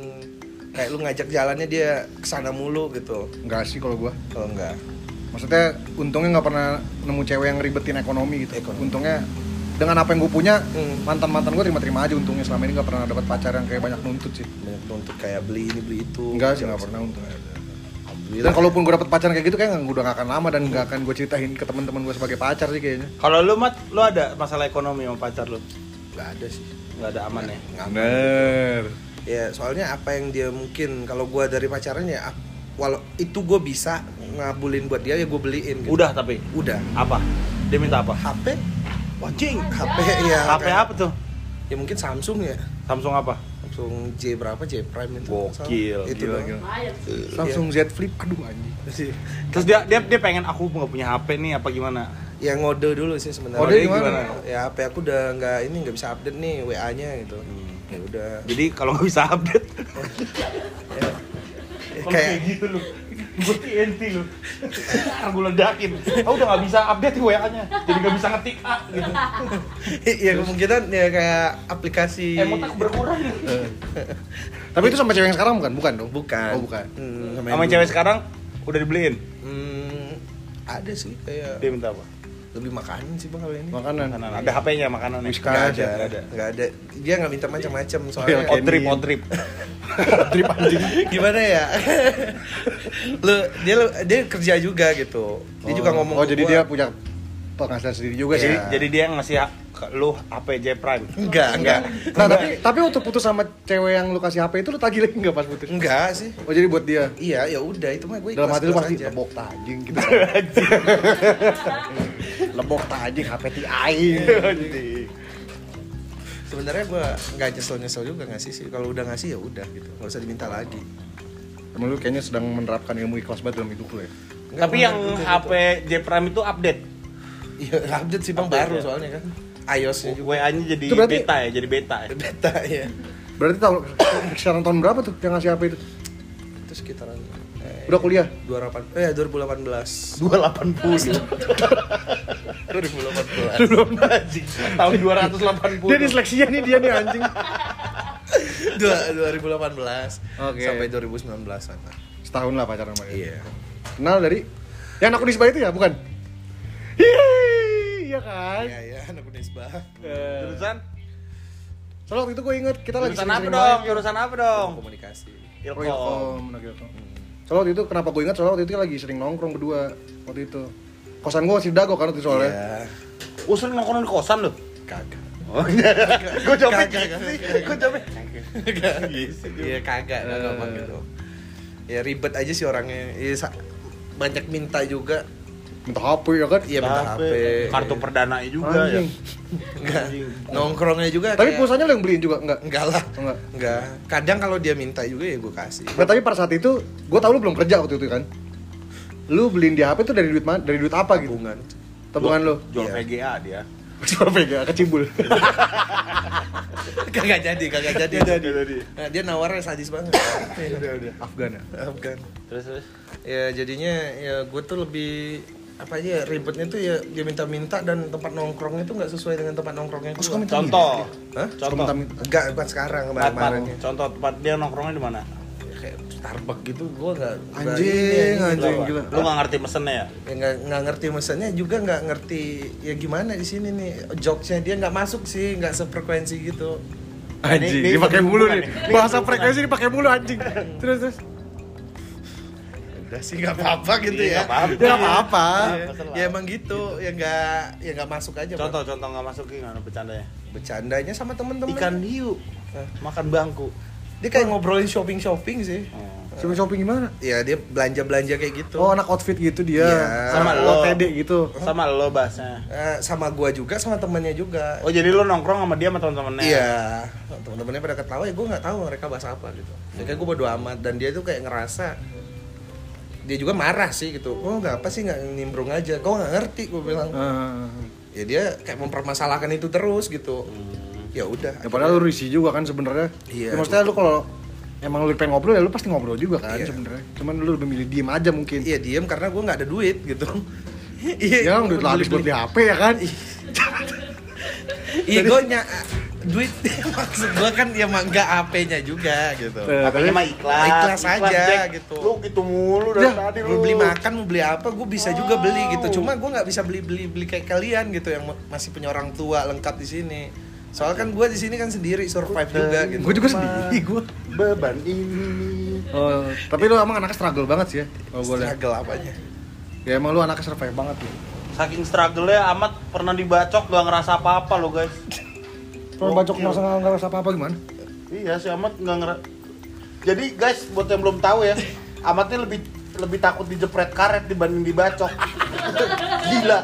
kayak lu ngajak jalannya dia ke sana mulu gitu. Enggak sih kalau gua. Kalau enggak. Maksudnya untungnya nggak pernah nemu cewek yang ribetin ekonomi gitu. Untungnya dengan apa yang gue punya, Hmm. mantan-mantan gue terima-terima aja untungnya selama ini nggak pernah dapat pacar yang kayak banyak nuntut sih. Banyak nuntut kayak beli ini beli itu. Enggak sih nggak pernah untungnya. Alhamdulillah. Dan kalaupun gue dapet pacar kayak gitu kayak udah gak akan lama dan nggak akan gue ceritain ke teman-teman gue sebagai pacar sih kayaknya. kalau lu mat lu ada masalah ekonomi sama pacar lu Nggak ada sih. nggak ada aman ya aman. Bener. Ya soalnya apa yang dia mungkin kalau gua dari pacaran ya walau itu gue bisa ngabulin buat dia ya gue beliin. gitu. udah tapi Udah. apa Dia minta apa? HP Wajing. HP ya HP kayak- apa tuh? ya mungkin Samsung ya Samsung apa? Samsung J berapa J Prime itu Gokil, itu gila, doang. Samsung Z Flip aduh anjing Terus dia dia dia pengen aku nggak punya HP nih apa gimana? ya ngode dulu sih sebenarnya Ngode Dia gimana? ya HP aku udah nggak ini nggak bisa update nih WA nya gitu ya udah Jadi kalau nggak bisa update, *laughs* ya. kalau kayak kayak gitu lu, gue TNT lu, aku ledakin. Aku udah nggak bisa update WA-nya, jadi nggak bisa ngetik A gitu. ya kemungkinan ya kayak aplikasi Emot aku berkurang. tapi itu sama cewek yang sekarang bukan bukan dong bukan oh bukan Hmm, Sama yang cewek sekarang udah dibeliin. hmm, ada sih kayak Dia minta apa? Lebih makanan sih bang kalau ini makanan Makanan. Ada HP-nya makanan. Nggak ada, ada, nggak ada. nggak ada dia nggak minta macam-macam soalnya Oke, On trip, on trip. *laughs* trip anjing gimana ya *laughs* lu dia lu- dia kerja juga gitu dia juga Oh. ngomong oh jadi gua, dia punya penghasilan sendiri juga Jadi, sih Iya. jadi dia ngasih lu HP J Prime. enggak enggak nah tapi tapi untuk putus sama cewek yang lu kasih HP itu lu tagih lagi nggak pas putus enggak sih oh jadi buat dia iya ya udah itu mah gue dalam hati lu pasti aja. lebok tajing gitu *laughs* lebok tajing HP TI sebenarnya gue nggak nyesel nyesel juga ngasih sih. Kalau udah ngasih ya udah gitu. Nggak usah diminta lagi. Emang lu kayaknya sedang menerapkan ilmu ikhlas banget dalam hidup lu ya? Enggak, Tapi yang bener, HP J Prime itu update. iya update sih bang. Update baru ya? soalnya kan. iOS-nya juga. WA-nya jadi Itu berarti- beta ya, jadi beta ya. beta ya berarti tahun sekarang tahun berapa tuh yang ngasih HP itu? Itu sekitaran eh, udah kuliah 28 eh 2018 280. 2018 Anjing, tahun 280. dia disleksinya nih dia nih anjing *laughs* Dua- 2018 Oke. sampai 2019 sana setahun lah pacaran sama dia iya kenal dari yang aku disebut itu ya bukan Hihihi, iya kan iya iya anak Unisba Eh, Jurusan? soalnya waktu itu gue inget kita lagi Jurusan apa sering-sering dong? Jurusan apa dong? komunikasi Oh, Ilkom. Ilkom, Ilkom. Soalnya waktu itu kenapa gue ingat soalnya waktu itu lagi sering nongkrong berdua waktu itu. Kosan gue masih dago kan waktu itu soalnya. iya Oh, sering nongkrong di kosan lu? kagak Oh. *laughs* Gue coba Kagak, gitu kagak, *laughs* sih. Gue coba. iya kagak gitu ya ribet aja sih orangnya Iya, sa- banyak minta juga Minta HP ya kan? iya minta HP Kartu perdana juga ya. Anjing. enggak nongkrongnya juga Tapi kayak- pulsanya lo yang beliin juga enggak? enggak lah Oh, enggak. enggak kadang kalau dia minta juga ya gue kasih Enggak, tapi pada saat itu gue tau lu belum kerja waktu itu kan. Lu beliin dia HP tuh dari duit mana? Dari duit apa gitu? tabungan Tabungan lu. Jual Iya. VGA dia. *laughs* Cuma pegang kecibul. *laughs* kagak jadi kagak jadi jadi. Nah, dia nawarnya sadis banget *laughs* Afgan ya. Afgan Terus terus. ya jadinya ya gue tuh lebih apa aja ya, ribetnya tuh ya dia minta-minta dan tempat nongkrongnya tuh nggak sesuai dengan tempat nongkrongnya Oh, gue suka minta- Contoh. Hah? Contoh. minta-minta. enggak bukan sekarang kemarin-kemarin ya. contoh tempat dia nongkrongnya di mana? kayak Starbucks gitu gue nggak nggak Anjing, ini, anjing. gila. Lu nggak ngerti mesennya ya? ya nggak nggak ngerti mesennya juga nggak ngerti ya gimana di sini nih jokesnya dia nggak masuk sih nggak sefrekuensi gitu Anjing, Ini- ini dipakai mulu nih. Bahasa frekuensi dipakai mulu anjing. Terus terus. Udah sih nggak apa-apa gitu Iya, ya nggak apa-apa. Ya apa-apa. Ya, ya emang gitu ya nggak ya nggak masuk aja Bang. Contoh contoh nggak masuk gimana bercandanya? bercandanya sama temen-temen Ikan hiu. Makan bangku. dia kayak ngobrolin shopping shopping sih Shopping shopping gimana? ya dia belanja belanja kayak gitu Oh anak outfit gitu dia. Iya. Sama lo. pede gitu. Sama lo bahasnya. Eh, sama gua juga sama temennya juga Oh jadi lo nongkrong sama dia sama teman-temannya? Iya, teman-temannya pada ketawa ya gue nggak tahu mereka bahas apa gitu. Ya kayak gue bodo amat dan dia tuh kayak ngerasa dia juga marah sih gitu. Oh nggak apa sih nggak nimbrung aja. Kau nggak ngerti gue bilang. Ah. Ya dia kayak mempermasalahkan itu terus gitu. Ya udah. Ya padahal lu risih juga kan sebenarnya. Iya. Ya, maksudnya lu kalau emang lu pengen ngobrol ya lu pasti ngobrol juga kan Iya. sebenarnya. Cuman lu lebih milih diem aja mungkin. Iya diem karena gue nggak ada duit gitu. Ya duit lu habis buat beli HP ya kan. *laughs* Iya gue ny- duit *laughs* maksud gue kan ya mah nggak HP-nya juga gitu. Eh, tapi- mah ikhlas. Ikhlas aja, Jack. gitu. Lu gitu mulu dari Ya, tadi lu. mau beli makan mau beli apa gue bisa juga beli gitu Wow. cuma gue nggak bisa beli beli beli kayak kalian gitu yang masih punya orang tua lengkap di sini soalnya kan gue di sini kan sendiri survive juga gitu Gue juga sendiri gue. Beban ini. Oh, tapi lu emang anaknya struggle banget sih ya. Lihat. struggle apanya Ya emang lu anaknya survive banget tuh. Saking struggle-nya amat pernah dibacok gak ngerasa apa-apa lo guys. Kalau bacok masa nggak ngerasa apa-apa gimana? Iya si Amat nggak ngerasa. Jadi guys buat yang belum tahu ya, Amatnya lebih lebih takut dijepret karet dibanding dibacok. *laughs* Gila.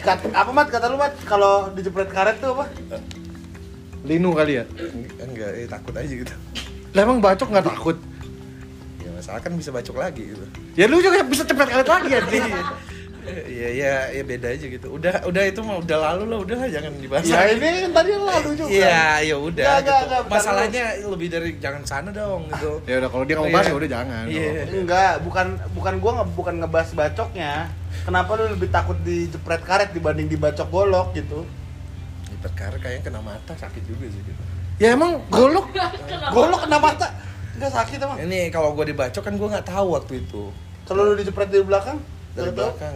Kat, apa mat kata lu mat kalau dijepret karet tuh apa? Linu kali ya? enggak eh, takut aja gitu Lah emang bacok nggak takut? ya masalah kan bisa bacok lagi gitu Ya lu juga bisa cepet karet lagi ya Iya ya ya beda aja gitu. Udah udah itu mah udah lalu lah, udah lah, jangan dibahas. Ya ini kan tadi lalu juga. Iya, ya udah Nggak, gitu. nggak, nggak, bentar Masalahnya lebih dari jangan sana dong gitu. *laughs* Ya udah kalau dia nggak mau Iya. bahas ya udah jangan. Iya. Enggak, bukan bukan gua nge, bukan ngebahas bacoknya. Kenapa lu lebih takut dijepret karet dibanding dibacok golok gitu? Lipat karet kayaknya kena mata sakit juga sih gitu. Ya emang golok *laughs* Golok kena mata. Enggak sakit emang. Ini kalau gua dibacok kan gua nggak tahu waktu itu Kalau lu dijepret dari belakang? dari Nggak belakang.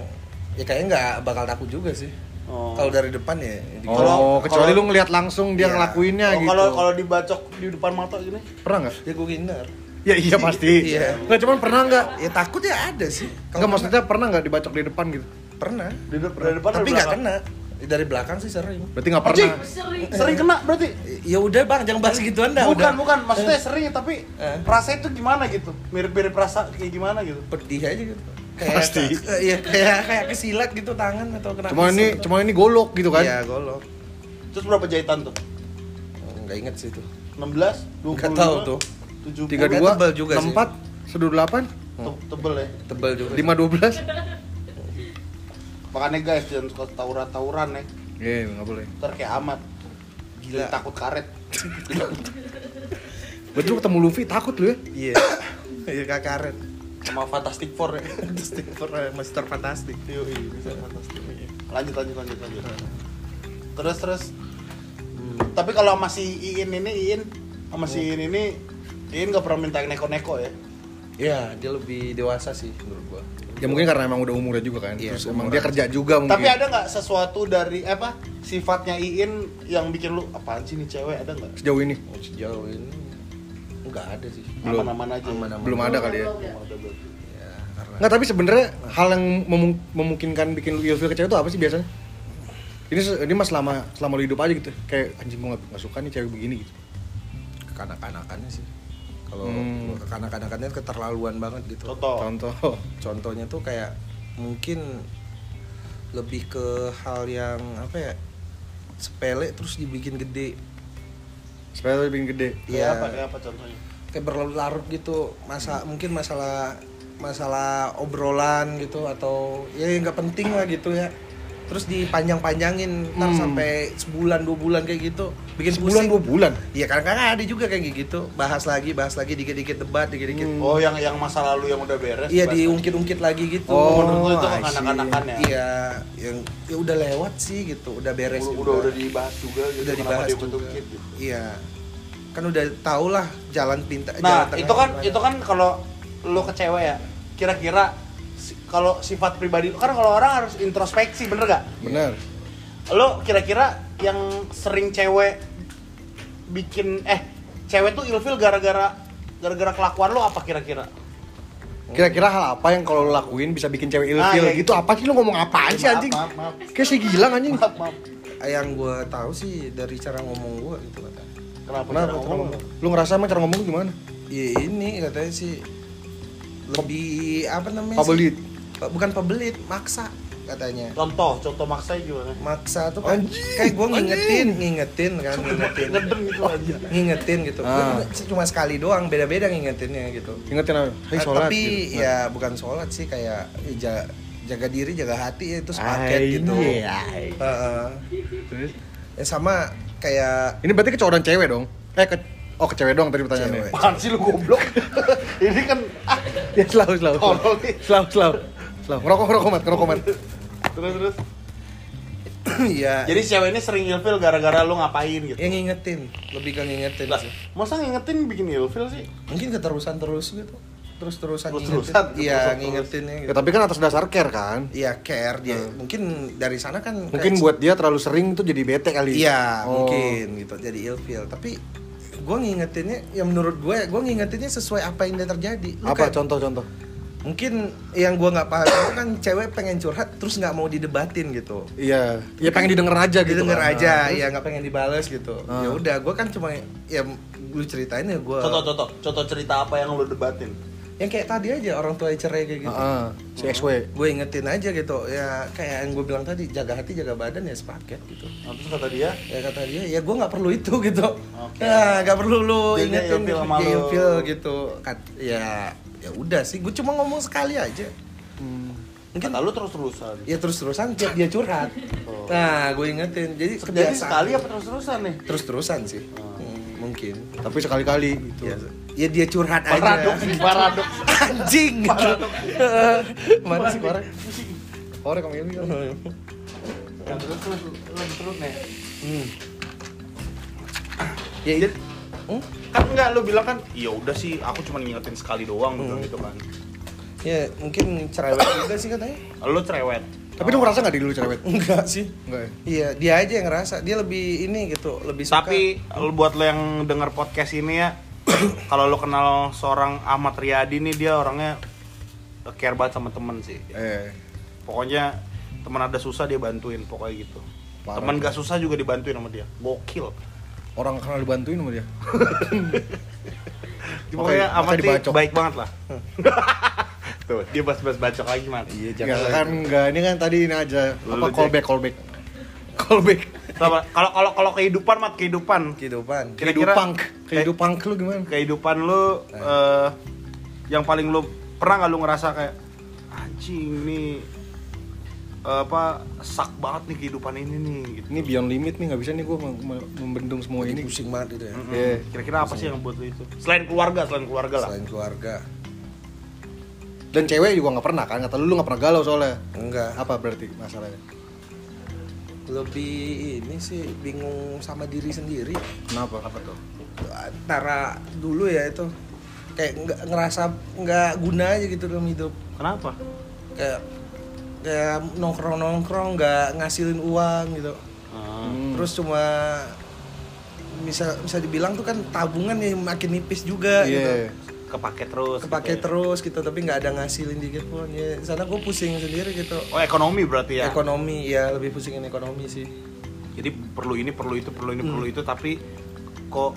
Ya kayaknya nggak bakal takut juga sih. Oh. Kalau dari depan ya. di- Oh, Kalau- kecuali kalau- lu ngelihat langsung dia Iya. ngelakuinnya Oh, gitu. Kalau kalau dibacok di depan mata gini? pernah nggak? ya gue ngindar. Ya iya pasti. *laughs* Iya. Nggak cuman pernah nggak? Ya takut ya ada sih. Enggak maksudnya pernah nggak dibacok di depan gitu? pernah. Di de- dari depan Tapi nggak kena. Dari belakang sih sering. Berarti nggak pernah. Sering. sering kena berarti? Ya udah bang, jangan bahas gituan dah. bukan, udah. bukan. Maksudnya sering tapi Eh. rasa itu gimana gitu? Mirip-mirip rasa kayak gimana gitu? pedih aja gitu. Kayak, Pasti. *laughs* Iya, kayak kayak kesilat gitu tangan atau kena. Cuma ini cuma ini golok gitu kan? Iya, golok. Terus berapa jahitan tuh? Enggak inget sih itu. 16? 25? Nggak tahu tuh. 70? Tiga Pokoknya dua, tebal juga enam sih. empat, sedu delapan, Te- Tebel ya. Tebal juga. lima dua belas. Makanya guys jangan suka tawuran-tawuran ya. Iya nggak boleh. Ntar kayak amat. Gila. Jadi takut karet. Betul ketemu Luffy takut lu ya? Iya. *coughs* Iya kak karet. Sama Fantastic Four ya. Fantastic Four, eh, Master Fantastic. Iya, iya, bisa Fantastic. Lanjut, lanjut, lanjut, lanjut. Terus, terus. Tapi kalau masih Iin ini, Iin sama si Iin ini, Iin gak pernah minta neko-neko ya. Iya, dia lebih dewasa sih menurut gua. Ya mungkin karena emang udah umurnya juga kan. Iya, Terus emang dia kerja juga mungkin. Tapi ada nggak sesuatu dari apa sifatnya Iin yang bikin lu apaan sih nih cewek ada nggak? sejauh ini Oh, sejauh ini enggak ada sih. Belum. Aman-aman aja. Aman-aman. belum ada kali ya. Belum ada berarti. Ya, karena Nggak tapi sebenarnya hal yang memung- memungkinkan bikin lu ilfil ke cewek itu apa sih biasanya? Ini ini mas selama selama lu hidup aja gitu. Kayak anjing gua nggak nggak suka nih cewek begini gitu. kekanak-kanakannya sih. Kalau Hmm. kekanak-kanakannya keterlaluan banget gitu. Contoh. Contoh. *laughs* Contohnya tuh kayak mungkin lebih ke hal yang apa ya? sepele terus dibikin gede. Supaya lebih gede. Iya. apa? Kayak apa contohnya? kayak berlarut gitu masa mungkin masalah masalah obrolan gitu atau ya nggak penting lah gitu ya terus dipanjang-panjangin ntar Hmm. sampai sebulan dua bulan kayak gitu bikin Sebulan pusing. dua bulan. Iya kadang-kadang ada juga kayak gitu bahas lagi bahas lagi dikit-dikit debat dikit-dikit Oh, yang yang masa lalu yang udah beres. iya diungkit-ungkit lagi gitu Oh, menurut lu itu kekanak-kanakan ya? iya yang ya udah lewat sih gitu udah beres Udah, juga. udah udah dibahas juga gitu. udah dibahas juga gitu. iya kan udah tau lah jalan pinta Nah, jalan itu kan itu kan kalau lu ke cewek ya, kira-kira kalau sifat pribadi lu kan kalau orang harus introspeksi, bener gak? Bener. Lo kira-kira yang sering cewek bikin eh cewek tuh ilfil gara-gara gara-gara kelakuan lo apa kira-kira? Kira-kira hal apa yang kalau lu lakuin bisa bikin cewek ilfil Ah, iya, gitu? gitu. Apa sih lu ngomong apaan sih anjing? maaf, maaf. Kayak si gilang anjing. Maaf, maaf. yang gue tahu sih dari cara ngomong gue gitu kata Kenapa? Kenapa? cara ngomong? ngomong? Lu ngerasa emang cara ngomong lu gimana? ya ini katanya sih lebih apa namanya Pabelit. sih? Bukan pebelit maksa katanya Contoh, contoh maksanya gimana? maksa tuh kan Anjing, kayak gue ngingetin anjing. ngingetin kan ngingetin gitu aja. ngingetin gitu Ah. Gua cuma sekali doang beda-beda ngingetinnya gitu Ingetin apa? Hei Ah, sholat tapi gitu. ya bukan sholat sih kayak ya, ja- jaga diri jaga hati ya, itu sepaket gitu Heeh. Terus? ya sama kayak Ini berarti ke cowok dan cewek dong? Eh ke Oh ke cewek dong tadi pertanyaannya. Apaan sih lu goblok? *laughs* Ini kan ah, Ya selalu selalu. Selalu selalu. Selalu. Ngerokok ngerokok mat ngerokok mat. terus terus. *clears throat* ya Jadi cewek ini sering ilfil gara-gara lu ngapain gitu. yang ngingetin lebih ke ngingetin Lah, sih masa ngingetin bikin ilfil sih? mungkin keterusan terus gitu terus terusan Terus-terusan, ngingetin iya terus-terus. ngingetinnya Ya gitu tapi kan atas dasar care kan. iya care dia mungkin dari sana kan Mungkin kayak- buat dia terlalu sering tuh jadi bete kali. iya Oh. mungkin gitu jadi ilfeel tapi gue ngingetinnya ya menurut gue gue ngingetinnya sesuai apa yang dia terjadi Lu Apa kayak- contoh-contoh? Mungkin yang gue nggak paham itu kan cewek pengen curhat terus nggak mau didebatin gitu Iya, ya pengen didengar aja gitu. didengar kan. aja Nah, terus? ya nggak pengen dibales gitu Ah. ya udah gue kan cuma ya lu ceritain ya gue Contoh contoh contoh cerita apa yang lu debatin? yang kayak tadi aja orang tua cerai kayak gitu Heeh, si XW. gue ingetin aja gitu ya kayak yang gue bilang tadi jaga hati jaga badan ya sepaket gitu Nah, terus kata dia ya kata dia ya gue nggak perlu itu gitu Oke. ya nggak perlu lu Dia ingetin ilfil dia lu. ilfil gitu Kat- ya ya udah sih gue cuma ngomong sekali aja. Mungkin kata lu terus terusan ya terus terusan tiap dia curhat. Nah gue ingetin. Jadi jadi kebiasaan. sekali apa terus terusan nih? Terus terusan sih Hmm, mungkin. Tapi sekali-kali gitu. ya, ya dia curhat aja. Paradoks. Nih paradoks. *laughs* Anjing. *laughs* Mana sih korek Korek kamu ini *laughs* yang terus terus terus nih. Hmm. ya Hmm? kan enggak lu bilang kan ya udah sih aku cuma ngingetin sekali doang gitu Hmm. gitu kan ya mungkin cerewet juga sih katanya lu cerewet Tapi lu ngerasa nggak diri lu cerewet? enggak sih Enggak ya? Iya, dia aja yang ngerasa. Dia lebih ini gitu, lebih suka. tapi lu buat lo yang denger podcast ini ya *coughs* kalau lu kenal seorang Ahmad Riyadi nih dia orangnya care banget sama temen sih Eh, pokoknya teman ada susah dia bantuin pokoknya gitu Parah teman tuh. gak susah juga dibantuin sama dia gokil orang kenal dibantuin sama dia. *laughs* pokoknya dibacok. baik banget lah *laughs* tuh dia bas-bas bacok lagi mat Iya, Enggak kan enggak ini kan tadi ini aja apa callback callback. Callback. Sama- kalau kalau kalau kehidupan mat kehidupan kehidupan. Kehidupan kehidupan lu gimana? kehidupan lu eh, yang paling lu pernah nggak lu ngerasa kayak anjing nih eh, apa sak banget nih kehidupan ini nih gitu. Ini beyond limit nih nggak bisa nih mem- membendung semua Ini ini. pusing banget itu ya. Mm-mm. Iya. Kira-kira apa sih yang buat lu itu? Selain keluarga, selain keluarga lah. Selain keluarga. Dan cewek juga nggak pernah kan? Kata lu lu nggak pernah galau soalnya. Enggak. Apa berarti masalahnya? Lebih ini sih bingung sama diri sendiri. Kenapa? Apa tuh? Antara dulu ya itu kayak nggak ngerasa nggak guna aja gitu dalam hidup. Kenapa? Kayak kayak nongkrong nongkrong nggak ngasilin uang gitu. Hmm. Terus cuma bisa bisa dibilang tuh kan tabungan ya makin nipis juga Iya. gitu. Kepake terus. kepake gitu ya. terus gitu tapi nggak ada ngasilin dikit pun ya sana gue pusing sendiri gitu Oh ekonomi berarti ya. ekonomi ya lebih pusingin ekonomi sih Jadi perlu ini, perlu itu, perlu ini, Hmm. perlu itu, tapi kok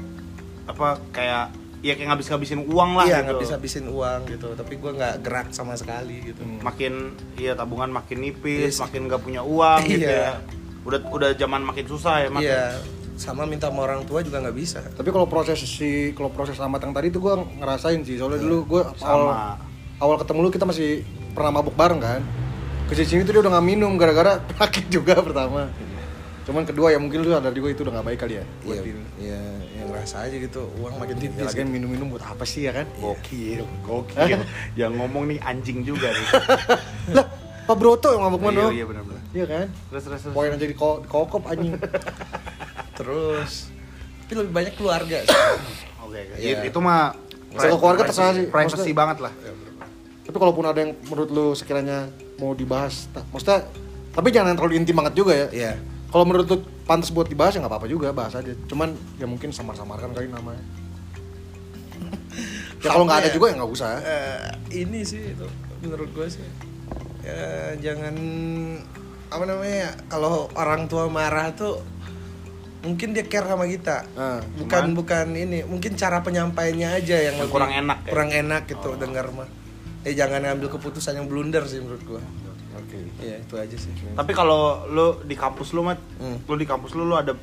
apa kayak ya kayak ngabis-ngabisin uang lah iya gitu. habisin uang gitu tapi gue nggak gerak sama sekali gitu Makin iya tabungan makin nipis, sih. makin nggak punya uang gitu Iya. ya. Udah udah zaman makin susah ya, Mat. iya sama minta sama orang tua juga nggak bisa Tapi kalau proses si kalau proses amat yang tadi itu gua ngerasain sih. Soalnya dulu gua awal Sama. awal ketemu lu kita masih pernah mabuk bareng kan. Ke sini tuh dia udah nggak minum gara-gara *laughs* sakit juga pertama. Cuman kedua ya mungkin lu sadar juga itu udah nggak baik kali ya. buat iya diri. iya yang ngerasa aja gitu uang makin Ya, tipis lagian gitu. minum-minum buat apa sih ya kan? Gokil, gokil. yang ngomong nih anjing juga nih. *laughs* lah, Pak Broto yang mabuk mana? iya, iya benar-benar. Iya kan? Terus terus terus. Poin aja di ko kokop anjing. *laughs* terus tapi lebih banyak keluarga sih. *coughs* Oke, oke. Iya. Itu mah Kalau keluarga terserah sih. privacy banget lah. Tapi kalaupun ada yang menurut lu sekiranya mau dibahas, tak, maksudnya tapi jangan terlalu intim banget juga ya. iya Kalau menurut lu pantas buat dibahas ya nggak apa-apa juga, bahas aja. Cuman ya mungkin samar-samarkan kali namanya. ya kalau nggak ada Apa ya? juga ya nggak usah. Eh, ini sih itu menurut gue sih ya jangan apa namanya ya, kalau orang tua marah tuh mungkin dia care sama kita Nah, bukan cuman- bukan ini mungkin cara penyampaiannya aja yang, Yang lebih- kurang enak ya? kurang enak gitu dengar mah eh jangan ambil keputusan yang blunder sih menurut gua Iya itu aja sih Tapi kalau lu di kampus lu, Mat, Hmm. lu di kampus lu lu ada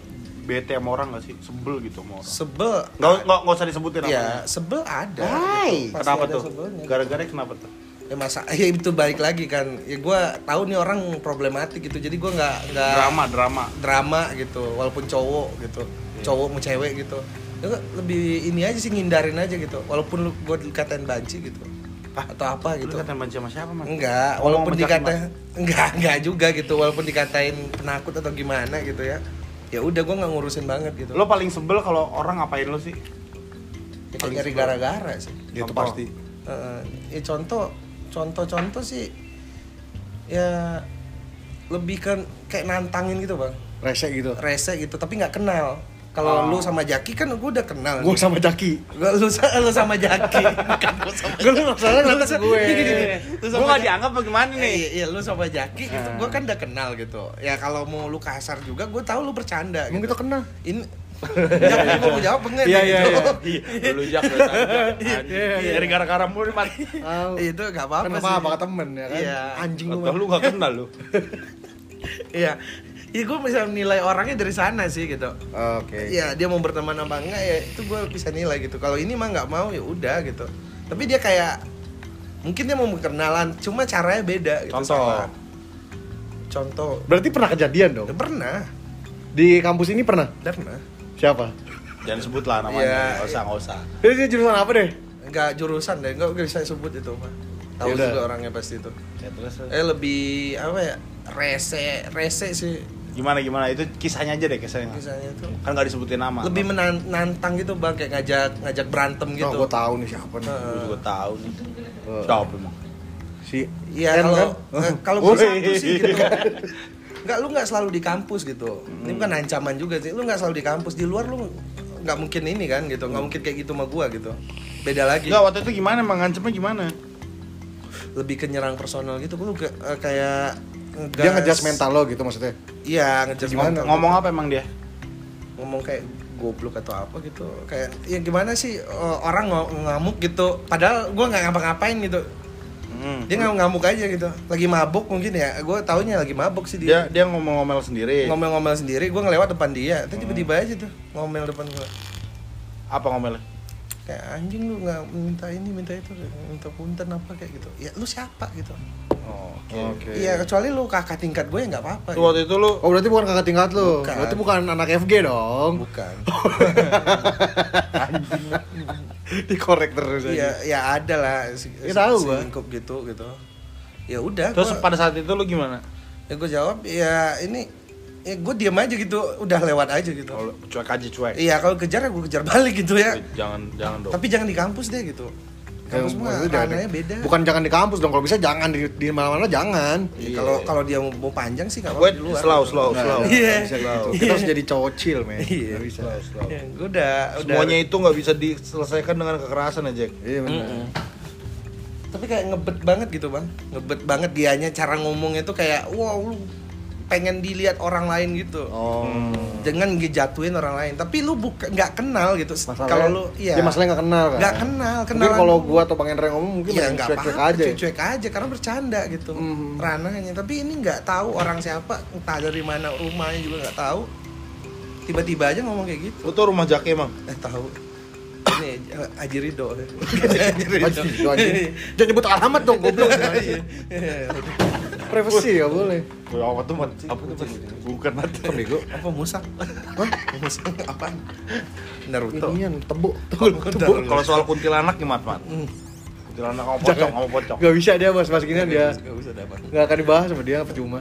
bete sama orang gak sih? Sebel gitu sama orang? sebel Nggak, nggak, nggak usah disebutin ya namanya. sebel ada Hai. gitu. Kenapa ada tuh? sebelnya. Gara-gara kenapa tuh? ya masa *laughs* ya itu balik lagi kan ya gua tahu nih orang problematik gitu jadi gua nggak nggak Drama, drama. drama gitu walaupun cowok gitu cowok mau cewek gitu ya lebih ini aja sih ngindarin aja gitu walaupun gue dikatain banci gitu atau apa Lu gitu katain benci sama siapa, Mat? enggak Ngomong walaupun dikatain enggak enggak juga gitu walaupun dikatain penakut atau gimana gitu ya ya udah gua nggak ngurusin banget gitu Lo paling sebel kalau orang ngapain lo sih? ya, kayak nyari gara-gara sih Ya, itu Contoh. pasti. Heeh. ya contoh contoh-contoh sih ya lebih kan kayak nantangin gitu bang Rese gitu. rese gitu tapi nggak kenal kalau Oh. lu sama Jaki kan gue udah kenal Gue sama Jaki. Lu, lu sama Jaki *laughs* bukan gua sama Gue lu masalahnya Lu ngeliat sa- gue. Gue sama gak Ja- dianggap bagaimana nih? Iya, iya, lu sama Jaki gitu, Ah. gue kan udah kenal gitu. Ya kalau mau lu kasar juga, gue tahu lu bercanda. Emang gitu. kita kena. Ini ini mau jawab enggak Iya, nih? iya, Gitu. Iya, *laughs* lu jak lu iya. Dari gara-gara mulu nih, Mat. Itu gak apa-apa Kan sih. apa apa temen ya kan? Iya. Anjing lu. Lu gak kenal lu. Iya. Iya gue bisa nilai orangnya dari sana sih gitu. Oke. Iya dia mau berteman apa enggak ya itu gue bisa nilai gitu. Kalau ini mah nggak mau ya udah gitu. Tapi dia kayak mungkin dia mau berkenalan, cuma caranya beda gitu. Contoh. sama. Contoh. Berarti pernah kejadian dong? Ya, pernah, Di kampus ini pernah? pernah. Siapa? Jangan sebut lah namanya, Iya. nggak usah, nggak usah. Jadi dia jurusan apa deh? Enggak jurusan deh, enggak bisa sebut itu mah. Tahu Yaudah. juga orangnya pasti itu. Ya terus Eh lebih apa ya? Rese, rese sih gimana gimana itu kisahnya aja deh kisahnya. misalnya tuh. Kan nggak disebutin nama. Lebih menantang gitu bang, kayak ngajak ngajak berantem Oh, gitu. gue tahu nih siapa nih. Heeh. Gue juga tahu nih. Oh. Siapa emang? Si Iya kalau kan? eh, kalau Oh, gue satu sih gitu. *laughs* Enggak lu nggak selalu di kampus gitu. Ini bukan ancaman juga sih. Lu nggak selalu di kampus di luar lu nggak mungkin ini kan gitu. Nggak mungkin kayak gitu sama gua gitu. Beda lagi. Enggak, waktu itu gimana emang ngancemnya gimana? Lebih ke nyerang personal gitu. Gua ke- eh, kayak ngegas. dia ngejudge mental lo gitu maksudnya. Iya, ngejudge Gimana? mental. Ngomong apa emang dia? ngomong kayak goblok atau apa gitu. Kayak ya gimana sih orang ng- ngamuk gitu. Padahal gua nggak ngapa-ngapain gitu. Hmm. Dia nggak ngamuk aja gitu. Lagi mabuk mungkin ya. Gue taunya lagi mabuk sih Dia dia ngomong-ngomel sendiri. ngomel-ngomel sendiri gue ngelewat depan dia tapi tiba-tiba aja tuh ngomel depan gue Apa ngomelnya? Kayak anjing lu nggak minta ini minta itu minta punten apa kayak gitu ya lu siapa gitu Oh, Oke. iya kecuali lu kakak tingkat gue ya nggak apa-apa Itu waktu itu lu Oh berarti bukan kakak tingkat lo. Bukan. Berarti bukan anak FG dong. bukan *laughs* Dikorek terus aja. iya ya ada lah si, Ya, tahu gua. lingkup gitu gitu ya udah terus gua- pada saat itu lu gimana? ya gue jawab ya ini ya gue diam aja gitu udah lewat aja gitu Kalau cuek aja cuek. iya kalau kejar ya gue kejar balik gitu ya Jangan jangan dong. tapi jangan di kampus deh gitu kampus Ya, mah ranahnya beda Bukan jangan di kampus dong. Kalau bisa jangan di di mana-mana jangan. Ya, kalau kalau dia mau, mau panjang sih apa-apa di luar slow slow Nggak, slow. Iya. bisa gitu. Kita harus jadi cowok chill, men. Iya. Nggak bisa. Slow, slow. Ya, gue udah, udah Semuanya itu nggak bisa diselesaikan dengan kekerasan ya Jack. Iya benar. Mm-mm. Tapi kayak ngebet banget gitu bang, ngebet banget dianya cara ngomongnya tuh kayak wow lu pengen dilihat orang lain gitu. Oh. Jangan ngejatuhin orang lain. Tapi lu bukan nggak kenal gitu. Kalau lu iya. Dia masalahnya nggak kenal kan. Nggak kenal, kenalan kalau gua atau Bang Hendra ngomong mungkin Iya masih nggak cuek-cuek apa-apa, aja. ya. cuek-cuek aja karena bercanda gitu Mhm. ranahnya. Tapi ini nggak tahu orang siapa, entah dari mana rumahnya juga nggak tahu. Tiba-tiba aja ngomong kayak gitu. Lu tuh rumah Jack emang. Eh tahu. Ini eh, Haji Ridho. Itu anjing. *laughs* Jangan nyebut alamat dong, goblok. Privacy ya boleh. Ya, apa tuh Mat? Apa tuh? Bukan Mat. Kan bego. Apa musak? Musak apaan? Naruto. Inian tebuk. Naruto. Kalau soal kuntilanak gimana Mat? Hmm. Kuntilanak kamu pocong, kamu pocong. Gak bisa dia bahas bahas ginian dia. Gak usah dapat. Gak akan dibahas sama dia percuma.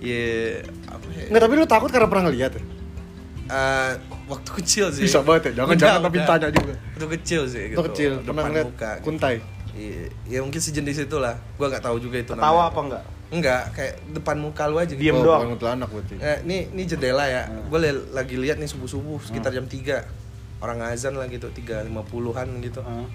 Iya, apa ya? Nggak tapi lu takut karena pernah ngeliat ya? Eh, waktu kecil sih. Bisa banget ya, jangan- Udah, jangan tapi tanya juga. Waktu kecil sih gitu. Waktu kecil pernah ngeliat muka. gitu. kuntai. Iya, ya mungkin sejenis itu lah. Gua nggak tahu juga itu Ketawa namanya apa enggak? Enggak, kayak depan muka lu aja gitu. Diem oh, doang. bukan kuntilanak berarti. Eh, ini ini jendela ya. Gue lagi lihat nih subuh-subuh sekitar jam 3. Orang azan lah gitu, 3.50-an gitu. Heeh.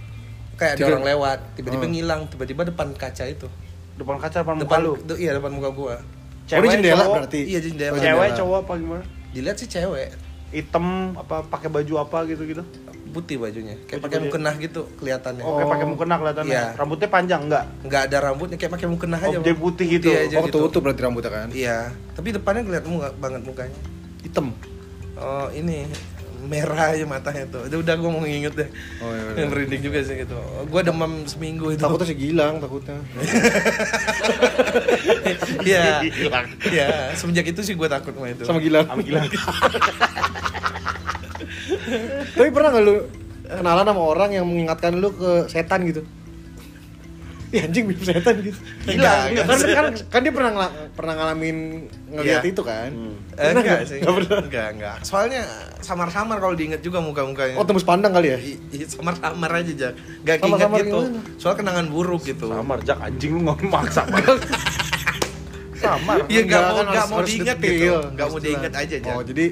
Kayak ada Tiga- orang lewat, tiba-tiba Hmm. ngilang, tiba-tiba depan kaca itu. Depan kaca depan muka Depan lu. du- iya depan muka gua. Oh, ini jendela cowok? berarti? Iya, jendela. Oh, Cewek jendela. cowok apa gimana? Dilihat sih cewek, Hitam apa pakai baju apa gitu-gitu? Putih bajunya. Kayak pakai mukena gitu kelihatannya. Oh, kayak pakai mukena kelihatannya. Iya. Rambutnya panjang enggak? Nggak ada rambutnya kayak pakai mukena aja. Oh, dia Bang. putih gitu. aja Oh, gitu. tutup berarti rambutnya kan? Iya, tapi depannya kelihatan muka banget mukanya. Hitam. Oh, ini merah aja matanya tuh. Udah, udah gue mau nginget deh. Oh, iya, iya. Yang *laughs* merinding juga sih gitu. Gue demam seminggu itu. Takutnya si Gilang, takutnya. *laughs* Iya. Iya, semenjak itu sih gue takut sama itu. Sama Gilang. Sama Gilang. *laughs* Tapi pernah gak lu kenalan sama orang yang mengingatkan lu ke setan gitu? Iya anjing mirip setan gitu. Enggak, Iya, enggak kan, kan, kan dia pernah pernah ngalamin ngeliat Iya. itu kan. Hmm. Eh, Pernah enggak nggak? sih. Nggak pernah. Enggak, enggak. Soalnya samar-samar kalau diinget juga muka-mukanya. Oh tembus pandang kali ya? Samar-samar aja, Jak. Gak keinget Samar-samar gitu. gimana? Soal kenangan buruk gitu. Samar Jak anjing lu ngomong maksa banget. Samar. Iya, nggak mau- kan mau harus diingat detail. gitu. Nggak mau jelas. aja, Jak. Oh jadi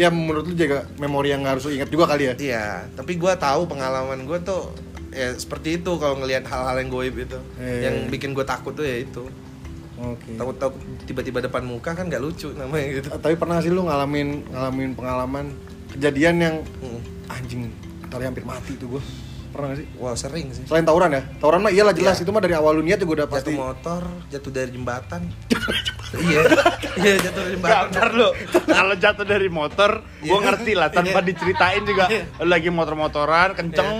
ya menurut lu juga memori yang harus lu ingat juga kali ya? Iya, tapi gue tahu pengalaman gue tuh ya seperti itu kalau ngelihat hal-hal yang goib itu. Iya. Yang bikin gue takut tuh ya itu. Oke. Takut-takut tiba-tiba depan muka kan nggak lucu namanya gitu. Tapi pernah sih lu ngalamin ngalamin pengalaman kejadian yang Hmm. anjing tali hampir mati tuh gue pernah gak sih Wah sering sih. selain tawuran ya tawuran mah iyalah jelas Iya. itu mah dari awal lu niat juga udah Jatuh pasti motor, jatuh dari jembatan. *laughs* iya, iya jatuh dari Gak, jembatan. ntar lu kalau jatuh dari motor, gua Iya. ngerti lah tanpa Iya. diceritain juga Iya. lagi motor-motoran kenceng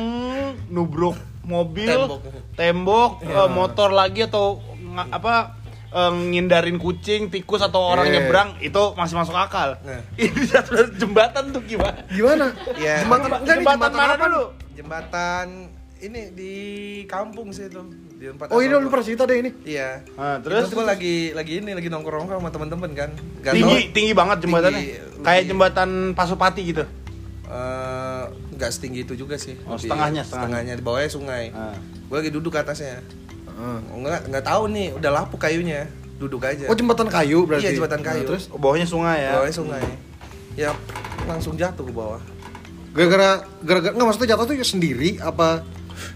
nubruk mobil, Tembok. tembok, Iya. eh, motor lagi atau apa eh, ngindarin kucing, tikus atau orang Iya. nyebrang itu masih masuk akal. Nah. *laughs* Ini dari jembatan tuh gimana? gimana Iya. jembatan enggak nih, jembatan mana apa? dulu? Jembatan ini di kampung sih itu. Di tempat oh ini lu gua. pernah cerita deh ini Iya. Nah, Terus terus gue lagi lagi ini lagi nongkrong sama teman-teman kan. Gak tinggi tinggi banget jembatannya. Tinggi. Kayak Tinggi. jembatan Pasupati gitu. Eh, nggak setinggi itu juga sih. Oh, Lebih- setengahnya, setengahnya. setengahnya di bawahnya sungai. Ah. Gue lagi duduk ke atasnya. Oh, nggak nggak tahu nih, udah lapuk kayunya. Duduk aja. oh jembatan kayu berarti Iya, jembatan kayu. Nah, terus Oh, bawahnya sungai ya. bawahnya sungai. Ya langsung jatuh ke bawah. gara-gara gara-gara nggak maksudnya jatuh tuh sendiri apa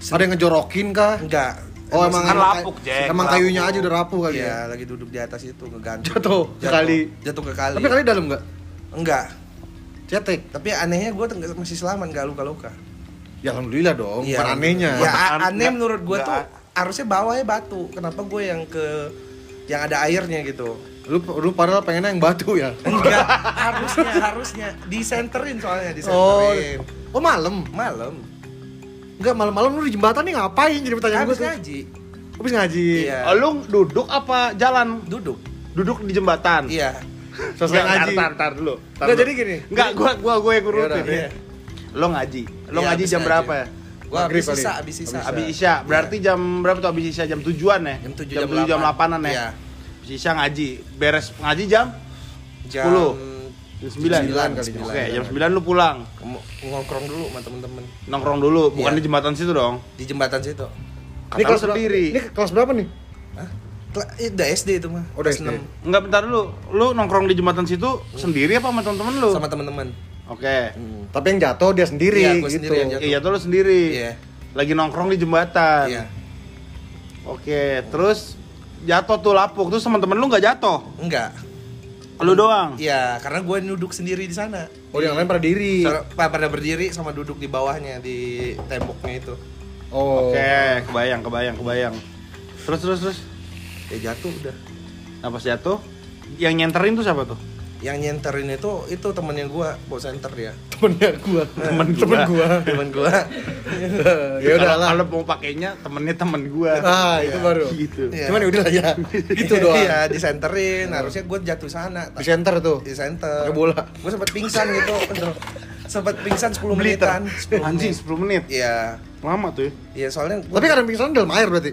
ada yang ngejorokin kah Enggak. oh emang kan emang lapuk, Jack, emang lapuk. kayunya aja udah rapuh kali Iya, ya lagi duduk di atas itu ngegantung. Jatuh ke kali. Jatuh ke kali. tapi kali dalam nggak Enggak. cetek Tapi anehnya gue masih selamat nggak luka-luka. ya alhamdulillah dong bukan anehnya Ya aneh menurut gue tuh harusnya bawahnya batu. Kenapa gue yang ke yang ada airnya gitu? lu lu padahal pengennya yang batu ya Enggak, *laughs* harusnya harusnya disenterin soalnya oh disenterin. oh malam Malam. Enggak malam-malam lu di jembatan nih ngapain jadi pertanyaan gue ngaji. habis ngaji Iya. Oh, lu duduk apa jalan? Duduk. Duduk di jembatan. Iya. selesai ngaji Tar, tar, dulu. tar Enggak dulu. jadi gini Enggak, gua gua gua yang ngurutin. iya. Lo ngaji. Lo Iya, ngaji jam ngaji. berapa ya? Gua Maghrib habis kali. sisa, habis sisa. Habis Isya. Berarti jam berapa tuh habis Isya? Jam tujuan ya? Jam 7 jam, jam, 7, jam 8 an ya? Iya. Habis Isya ngaji. Beres ngaji jam Jam 10. jam 9. Sembilan kali, Oke, jam 9 lu pulang. Ngongkrong dulu sama temen-temen Nongkrong dulu, bukan Iya. di jembatan situ dong. di jembatan situ. Kata ini kelas sendiri. ini kelas berapa nih Hah? Eh, Udah SD itu mah. Oh, udah Kelas SD. Enggak bentar dulu. Lu nongkrong di jembatan situ sendiri apa sama temen-temen lu? sama temen-temen. Oke. Hmm. tapi yang jatuh dia sendiri Iya, gua gitu sendiri yang jatuh. Iya, tuh lu sendiri. Iya. Lagi nongkrong di jembatan. Iya. Oke, terus jatuh tuh lapuk. Terus teman-teman lu nggak jatuh? Enggak. Lu doang. Iya, karena gue duduk sendiri di sana. oh yang lain pada diri pada berdiri sama duduk di bawahnya di temboknya itu. oh Oke, kebayang, kebayang, kebayang. Terus, terus, terus. Ya jatuh udah. Nah, pas jatuh, yang nyenterin tuh siapa tuh? Yang nyenterin itu itu temennya gua, bawa senter dia. *laughs* temennya gua Temen temen gua. gua Temen gua. *laughs* ya udah Kalau- lah Kalau mau pakainya temennya temen gua. ah itu Iya. baru Gitu. Iya. cuman ya udah lah ya *laughs* gitu doang Iya, disenterin. Harusnya gua jatuh sana. di center tuh Di center. Pakai bola. Gua sempat pingsan gitu. sempat pingsan 10 Beli menitan. ter. 10 Anjing, menit. 10 menit. Iya. Lama tuh ya. Iya, soalnya gua- tapi kadang pingsan dalam air berarti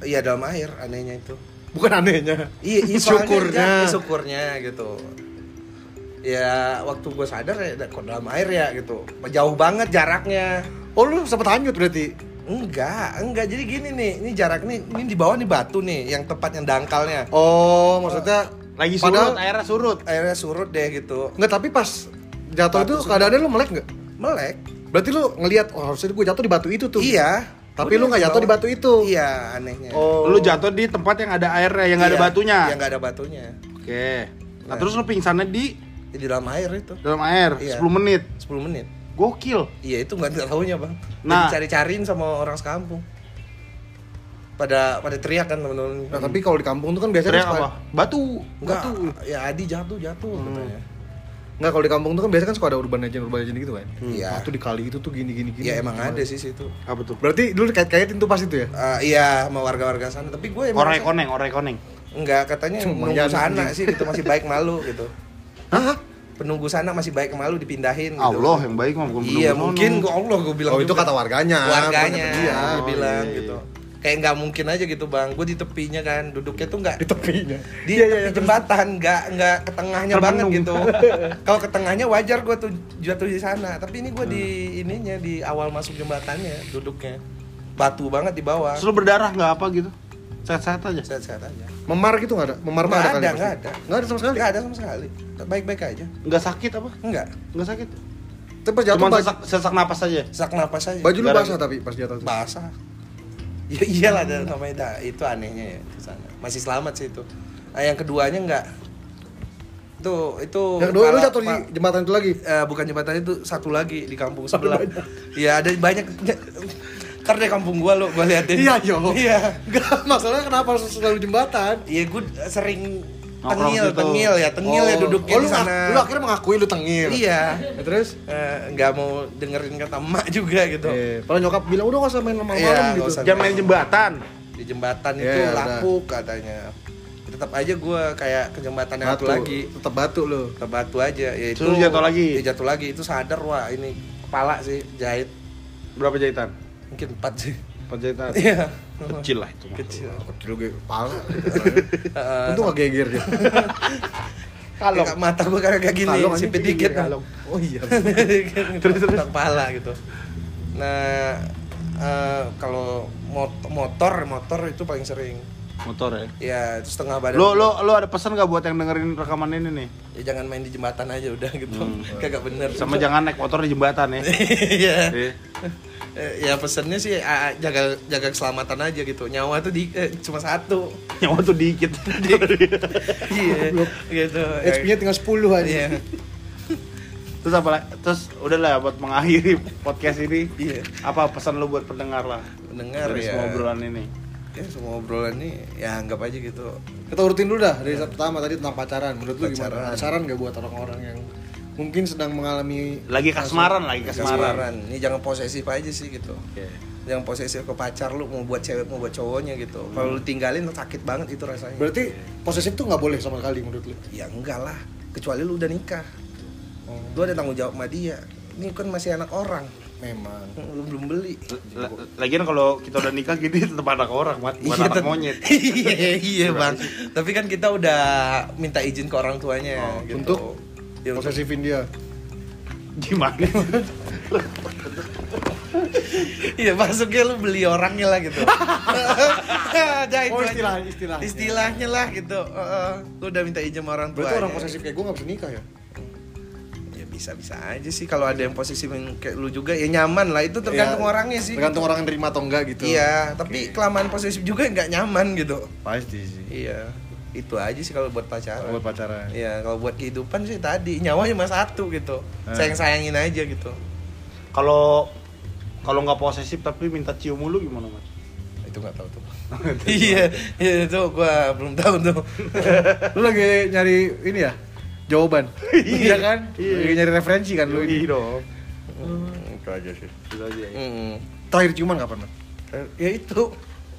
Iya dalam air anehnya itu. bukan anehnya Iya, iya syukurnya ja- syukurnya gitu. Ya waktu gue sadar ya kok dalam air ya gitu. Jauh banget jaraknya. oh lu sempet hanyut berarti Enggak, enggak. Jadi gini nih, ini jarak nih, ini di bawah nih batu nih, yang tepat yang dangkalnya. oh maksudnya Lagi surut, Padahal- airnya surut. Airnya surut deh gitu. Enggak, tapi pas jatuh itu Batu keadaannya lu melek nggak? Melek. Berarti lu ngelihat oh harusnya gue jatuh di batu itu tuh. Iya. Tapi lu nggak jatuh di batu itu. Iya, anehnya. Oh. Lu jatuh di tempat yang ada airnya, yang nggak ada Iya, batunya. Yang nggak ada batunya. Oke. Nah, Nah. terus lu pingsannya di Di dalam air itu. dalam air Iya. 10 menit. 10 menit. Gokil. Iya itu nggak tahunya bang. Nah. Nah, cari-cariin sama orang sekampung. Pada pada teriak kan teman-teman. Nah, tapi kalau di kampung tuh kan biasanya Teriak suka- apa? Batu. Enggak, Batu. ya Adi jatuh jatuh katanya. Enggak, kalau di kampung tuh kan biasanya kan suka ada urban legend urban legend gitu kan. Iya. Wah, tuh di kali itu tuh gini gini gini. Ya emang ada sih situ. Apa tuh? Berarti dulu kait-kaitin tuh pas itu ya? Eh, iya sama warga-warga sana. Tapi gue emang Orai koneng, orai koneng. enggak katanya Cuma nunggu sana sih gitu masih baik malu gitu. *laughs* Hah? Penunggu sana masih baik malu dipindahin gitu. Allah yang baik mah bukan Iya mungkin gua Allah gue bilang Oh, itu juga. kata warganya. warganya bukan kata dia. dia bilang iya, gitu kayak nggak mungkin aja gitu bang gue di tepinya kan duduknya tuh nggak Di tepinya. di Iya, iya, tepi iya, jembatan nggak nggak ke tengahnya banget gitu *laughs* kalau ke tengahnya wajar gue tuh jatuh di sana tapi ini gue di ininya di awal masuk jembatannya duduknya batu banget di bawah Terus berdarah nggak apa gitu? Sehat-sehat aja. sehat-sehat aja Memar gitu nggak ada? Memar mah nggak ada ada nggak ada Nggak ada sama sekali. nggak ada sama sekali baik-baik aja Nggak sakit apa? nggak Nggak sakit. Tapi pas jatuh baju, sesak, sesak napas aja. sak napas aja baju lu basah tapi pas jatuh. tuh. basah ya iyalah dan namanya dah, itu anehnya ya di sana masih selamat sih itu nah, yang keduanya nggak Tuh, itu Yang dua lu jatuh di jembatan itu lagi. Eh, bukan jembatan itu satu lagi di kampung sebelah. Iya, ada banyak. Karena kampung gua lo, gua liatin. Iya, yo. Iya. Enggak, masalahnya kenapa harus selalu jembatan? Iya, gue sering Nongkrong tengil, tengil ya, tengil ya Oh. duduknya oh, lu, ngak- sana. lu akhirnya mengakui lu tengil. Iya. Ya, terus? Eh, nggak mau dengerin kata emak juga gitu. Eh, kalau nyokap bilang udah gak usah main malam Iya, gitu. Jangan main jembatan. Di jembatan Iya, itu lapuk katanya. Tetap aja gue kayak ke jembatan yang Batu satu lagi. Tetap batu lu. Ke batu aja. Ya itu. Terus jatuh lagi? Ya, jatuh lagi. Itu sadar wah ini kepala sih jahit. Berapa jahitan? Mungkin empat sih. Empat jahitan. *laughs* Iya. Kecil lah itu. mah. Kecil. Kecil gue pala. *laughs* Untung gak geger dia. *laughs* Kayak mata gue kayak gini, sipit dikit kalong. Oh iya. terus terus kepala gitu nah eh, kalau mot- motor motor itu paling sering Motor ya. ya itu setengah badan Lo lo lo ada pesan gak buat yang dengerin rekaman ini nih? ya jangan main di jembatan aja udah gitu Hmm. kagak bener Sama jangan naik motor di jembatan ya. Iya. Iya. Eh, ya pesennya sih ah, jaga jaga keselamatan aja gitu nyawa tuh di eh, cuma satu Nyawa tuh dikit. *laughs* iya gitu HP-nya tinggal 10 aja. iya Terus apa? Terus udahlah buat mengakhiri podcast ini. Iya. Apa pesan lo buat pendengar lah? Pendengar dari ya. semua obrolan ini. ya semua obrolan ini ya anggap aja gitu Kita urutin dulu dah dari saat pertama tadi tentang pacaran. Menurut lu gimana? Pacaran. Saran gak buat orang-orang yang mungkin sedang mengalami Lagi kasmaran, lagi kasmaran. kasmaran ini jangan posesif aja sih gitu Oke. jangan posesif ke pacar lu mau buat cewek mau buat cowoknya gitu kalau lu tinggalin tuh sakit banget itu rasanya Berarti posesif tuh nggak boleh sama sekali menurut lu? ya enggak lah kecuali lu udah nikah Oh, lu ada tanggung jawab sama dia ini kan masih anak orang memang. lu belum beli La- Lagian kalau kita udah nikah gini tetap anak orang, Mat. bukan anak monyet. *laughs* iya iya bang tapi kan kita udah minta izin ke orang tuanya Oh, gitu. untuk ya, Posesifin dia. Gimana? Iya masuknya lu beli orangnya lah gitu. *laughs* Ada itu Oh, aja. istilah- istilahnya. Lah gitu. Heeh. lu udah minta izin sama orang tua. Berarti orang posesif kayak gue gak bisa nikah ya? Ya bisa bisa aja sih kalau ada yang posesif yang kayak lu juga ya nyaman lah itu tergantung Iya, orangnya sih. Tergantung orang yang terima atau enggak gitu. Iya, tapi kelamaan posesif juga nggak nyaman gitu. Pasti sih. Iya. Itu aja sih kalau buat pacaran. Buat pacaran. Iya, kalau buat kehidupan sih tadi nyawa cuma satu gitu. Eh. Sayang-sayangin aja gitu. Kalau kalau nggak posesif tapi minta cium mulu gimana, Mat? Itu nggak tahu tuh. *laughs* iya, iya itu gua belum tahu tuh. *laughs* Lu lagi nyari ini ya? Jawaban. *laughs* iya kan? Iya. Lagi nyari referensi kan lu Iya ini. dong. Hmm, itu aja sih. Itu aja ya. Mm. Terakhir ciuman kapan? Mat? Ya itu.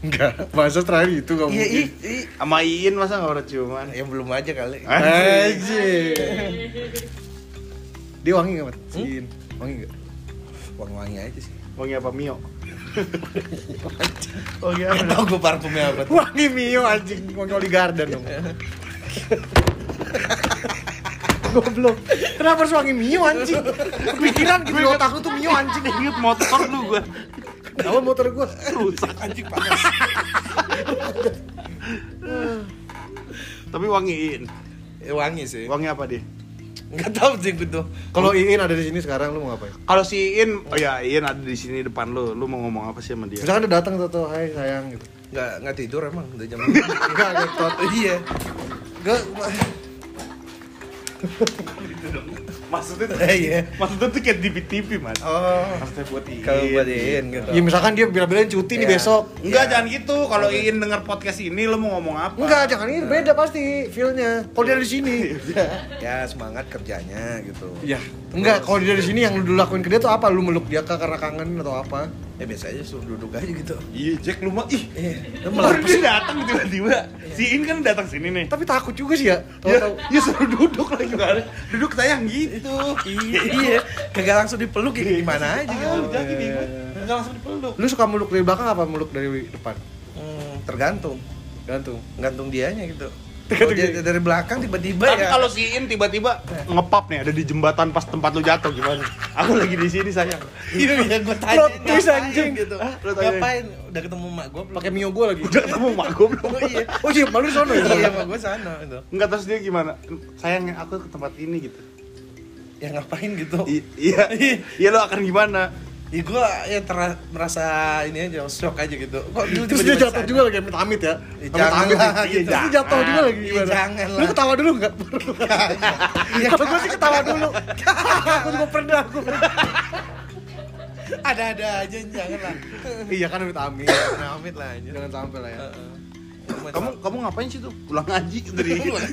Enggak. Masa terakhir itu gak Iya, mungkin. i, i. Sama Iin masa nggak pernah ciuman? Yang belum aja kali. Anjir. Dia wangi gak, Mat? Hmm? Siin. Wangi gak? Wangi-wangi aja sih. Wangi apa Mio? *laughs* Wangi apa? Tahu gue parfumnya apa tuh. Wangi Mio anjing, wangi Oli Garden dong. *laughs* Goblok. Kenapa harus wangi Mio anjing? Kepikiran gitu di otak lu tuh Mio anjing. Ingat motor lu gua. Kenapa motor gua? Rusak. Anjing panas. Tapi wangiin. Eh, wangi sih. Wangi apa dia? Enggak tahu sih gue tuh. Kalau Iin ada di sini sekarang lu mau ngapain? Kalau si Iin, oh ya Iin ada di sini depan lu. Lu mau ngomong apa sih sama dia? Misalkan dia datang tuh, tuh, hai sayang gitu. Enggak enggak tidur emang udah jam. *laughs* Enggak, ngetot. Iya. Enggak, Maksudnya tuh, Iya. maksudnya tuh kayak di TV, Mas. Oh. Maksudnya buat Iin. Kalau buat Iin gitu. ya misalkan dia bilang-bilang cuti nih Ya. besok. Enggak, Ya. jangan gitu. Kalau Iin denger podcast ini, lu mau ngomong apa? Enggak, jangan ini beda pasti feel-nya. Kalau dia di sini. *laughs* Ya semangat kerjanya gitu. Ya, enggak kalau dia di sini yang lu lakuin ke dia tuh apa? Lu meluk dia kah karena kangen atau apa? Ya biasa aja suruh duduk aja gitu. Iya, Jack lu mah ih. Iya. Baru dia datang tiba-tiba. Si Iin kan datang sini nih. Tapi takut juga sih ya. Ya, Tahu-tahu. ya suruh duduk lagi gimana? Duduk sayang gitu. iya, iya. Kagak langsung dipeluk ya gimana aja gitu. Ah, udah gini gua. Enggak langsung dipeluk. Lu suka meluk dari belakang apa meluk dari depan? Hmm, tergantung. Gantung. Gantung dianya gitu. Kalau dia dari belakang tiba-tiba Tapi ya. kalau si Iin tiba-tiba ngepap nih ada di jembatan pas tempat lu jatuh gimana? Aku lagi di sini sayang. Iya, iya, gue tanya Plot twist, ngapain anjing. gitu. Hah? Lu. Ngapain? Udah ketemu mak gue belum? Pakai Mio gua lagi. Udah ketemu mak gue belum? Oh iya. Oh iya, malu di sono ya. Iya, mak gue sana itu. Enggak terus dia gimana? Sayang aku ke tempat ini gitu. Ya ngapain gitu? I- iya. Iya lo akan gimana? Ya gue ya ter- merasa ini aja shock aja gitu. Kok dulu Terus dia jatuh juga lagi amit amit ya. Ya, Amit jangan amit. lah, gitu. Terus dia jatuh juga lagi gimana? jangan Lu lah. ketawa dulu enggak? Ya, Kalau gue sih ketawa dulu. Aku juga pernah aku. Ada-ada aja jangan lah. Iya kan amit amit. Amit lah aja. Jangan sampai lah ya. Kamu kamu ngapain sih tuh? Pulang ngaji *laughs* dari gimana?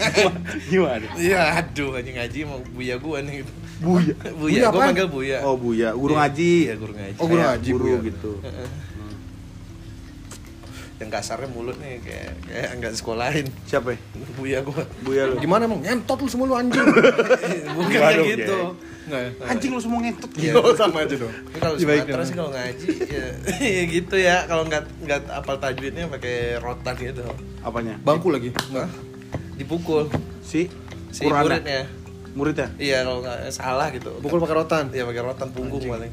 Iya, aduh anjing ngaji mau buya gua nih gitu. Buya. *laughs* Buya, Buya gua apaan? manggil buya. Oh, Buya, guru Iya, ngaji. Iya, guru ngaji. Oh, guru Kayak ngaji, guru Buya. gitu. Yang kasarnya mulut nih kayak kayak enggak sekolahin. Siapa ya? Buya gua. Buya lu. Gimana emang? Nyentot lu semua lu anjing. *laughs* Bukan gitu. Enggak ya? Anjing lu semua ngentot. Iya. Oh, sama aja dong. Kalau Iya, Sumatera sih kalau ngaji ya, *laughs* ya gitu ya. Kalau nggak nggak apal tajwidnya pakai rotan gitu. Apanya? Bangku lagi. Hah? Dipukul Si si muridnya. Muridnya? Iya kalau nggak salah gitu. Pukul pakai rotan. Iya pakai rotan punggung paling.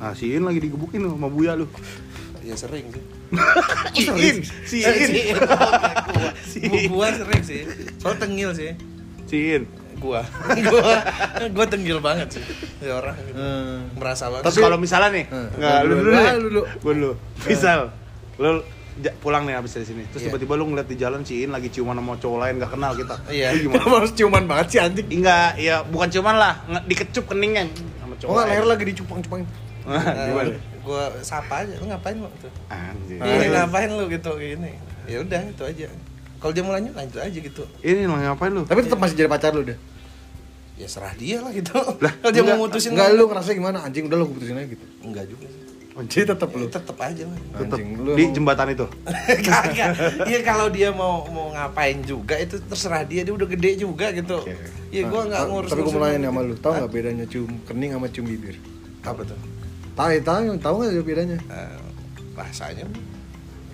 Nah, si In lagi digebukin sama Buya lu. Iya sering sih. *laughs* Iin, si In. *laughs* Si gua sering sih. Soal tengil sih. Si In. Gua. *laughs* gua gua tengil banget sih. Ya orang gitu. Hmm. Merasa banget. Terus kalau misalnya nih, Hmm. enggak lu Lu dulu lu dulu. Gua dulu. Misal lu pulang nih habis dari sini. Terus Iya. tiba-tiba lu ngeliat di jalan si In lagi ciuman sama cowok lain gak kenal kita. Iya. Lu gimana? Harus ciuman banget sih anjing? Enggak, ya bukan ciuman lah, nge- dikecup keningnya sama cowok. Oh enggak leher lain. lagi dicupang-cupang. Nah, gimana? Gua sapa aja. Lu ngapain lu tuh? Anjir. Iya, ngapain lu gitu gini. Ya udah itu aja. Kalau dia mau lanjut lanjut aja gitu. Ini lo ngapain lu? Tapi tetap masih jadi pacar lu deh. Ya serah dia lah gitu. Kalau dia mau mutusin Enggak lu ngerasa gimana? Anjing udah lu putusin aja gitu. Enggak juga sih. Jadi tetap lu. Tetep aja lah. Lu. di jembatan itu. *laughs* Kagak. Iya kalau dia mau mau ngapain juga itu terserah dia. Dia udah gede juga gitu. Iya gua enggak Ta- ngurus. Tapi gua mau nanya nih sama lu, tahu nggak bedanya cium kening sama cium bibir? apa tuh? Tahu, tahu, tahu nggak bedanya? Eh, bahasanya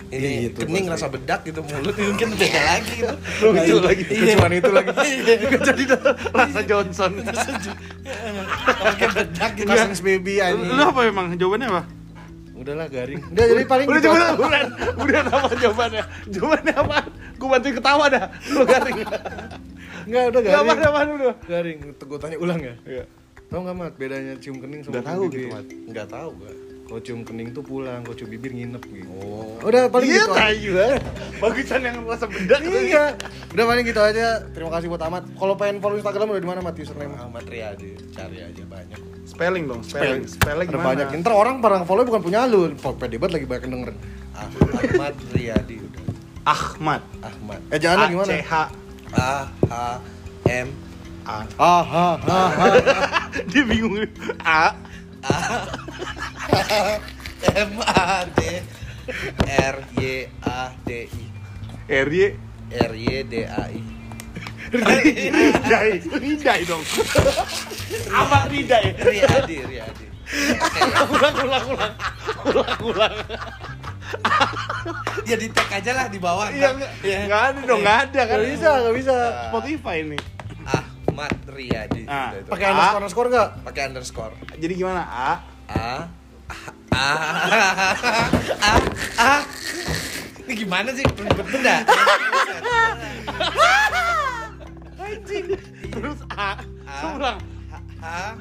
Iya, ini gitu, kening rasa bedak gitu mulut mungkin beda lagi gitu. *laughs* Itu lagi, kecuan itu lagi. Jadi rasa Johnson. Oke bedak gitu. Baby anjing. lu apa emang? Jawabannya apa? Udahlah garing. Udah jadi paling Udah gitu. coba udah, udah apa jawabannya? Jawabannya apa? Gua bantuin ketawa dah. Lu garing. Enggak, udah Enggak garing. apa apa udah. Garing. Gue tanya ulang ya. Iya. Tahu nggak mat bedanya cium kening sama Enggak cium tahu gitu, Mat. Enggak tahu gua. Kalau cium kening tuh pulang, kalau cium bibir nginep gitu. Oh. Udah paling Iya, gitu. aja. tayu. Bagusan yang rasa bedak Iya. Udah paling gitu aja. Terima kasih buat Amat. Kalau pengen follow Instagram udah di mana Mat username? Ahmad Riyadi cari aja banyak. Spelling dong, spelling. Spelling Ada gimana? banyak. Ntar orang parang follow bukan punya lu. Pede banget lagi banyak yang dengerin. Ah- Ahmad Riyadi udah. Ahmad. Ahmad. Eh jangan gimana? C H A H M A. Ah, ha, ha, *laughs* ha. Dia bingung. A M A D R Y A D I R Y R Y D A I. Ridai. Ridai dong. Ahmad Ridai. Riyadi Riyadi. Ulang ulang ulang. Ulang ulang. Ya di tag aja lah di bawah. Iya ntar. enggak. Iya. Ada dong, enggak ada kan. Gak bisa, gak bisa. Spotify nih. Ahmad Riyadi. Ah, Udah itu. Pakai A. underscore underscore nggak? pakai underscore. Jadi gimana? A A A A A Ini gimana sih? Benda. terus A. A. Ulang. A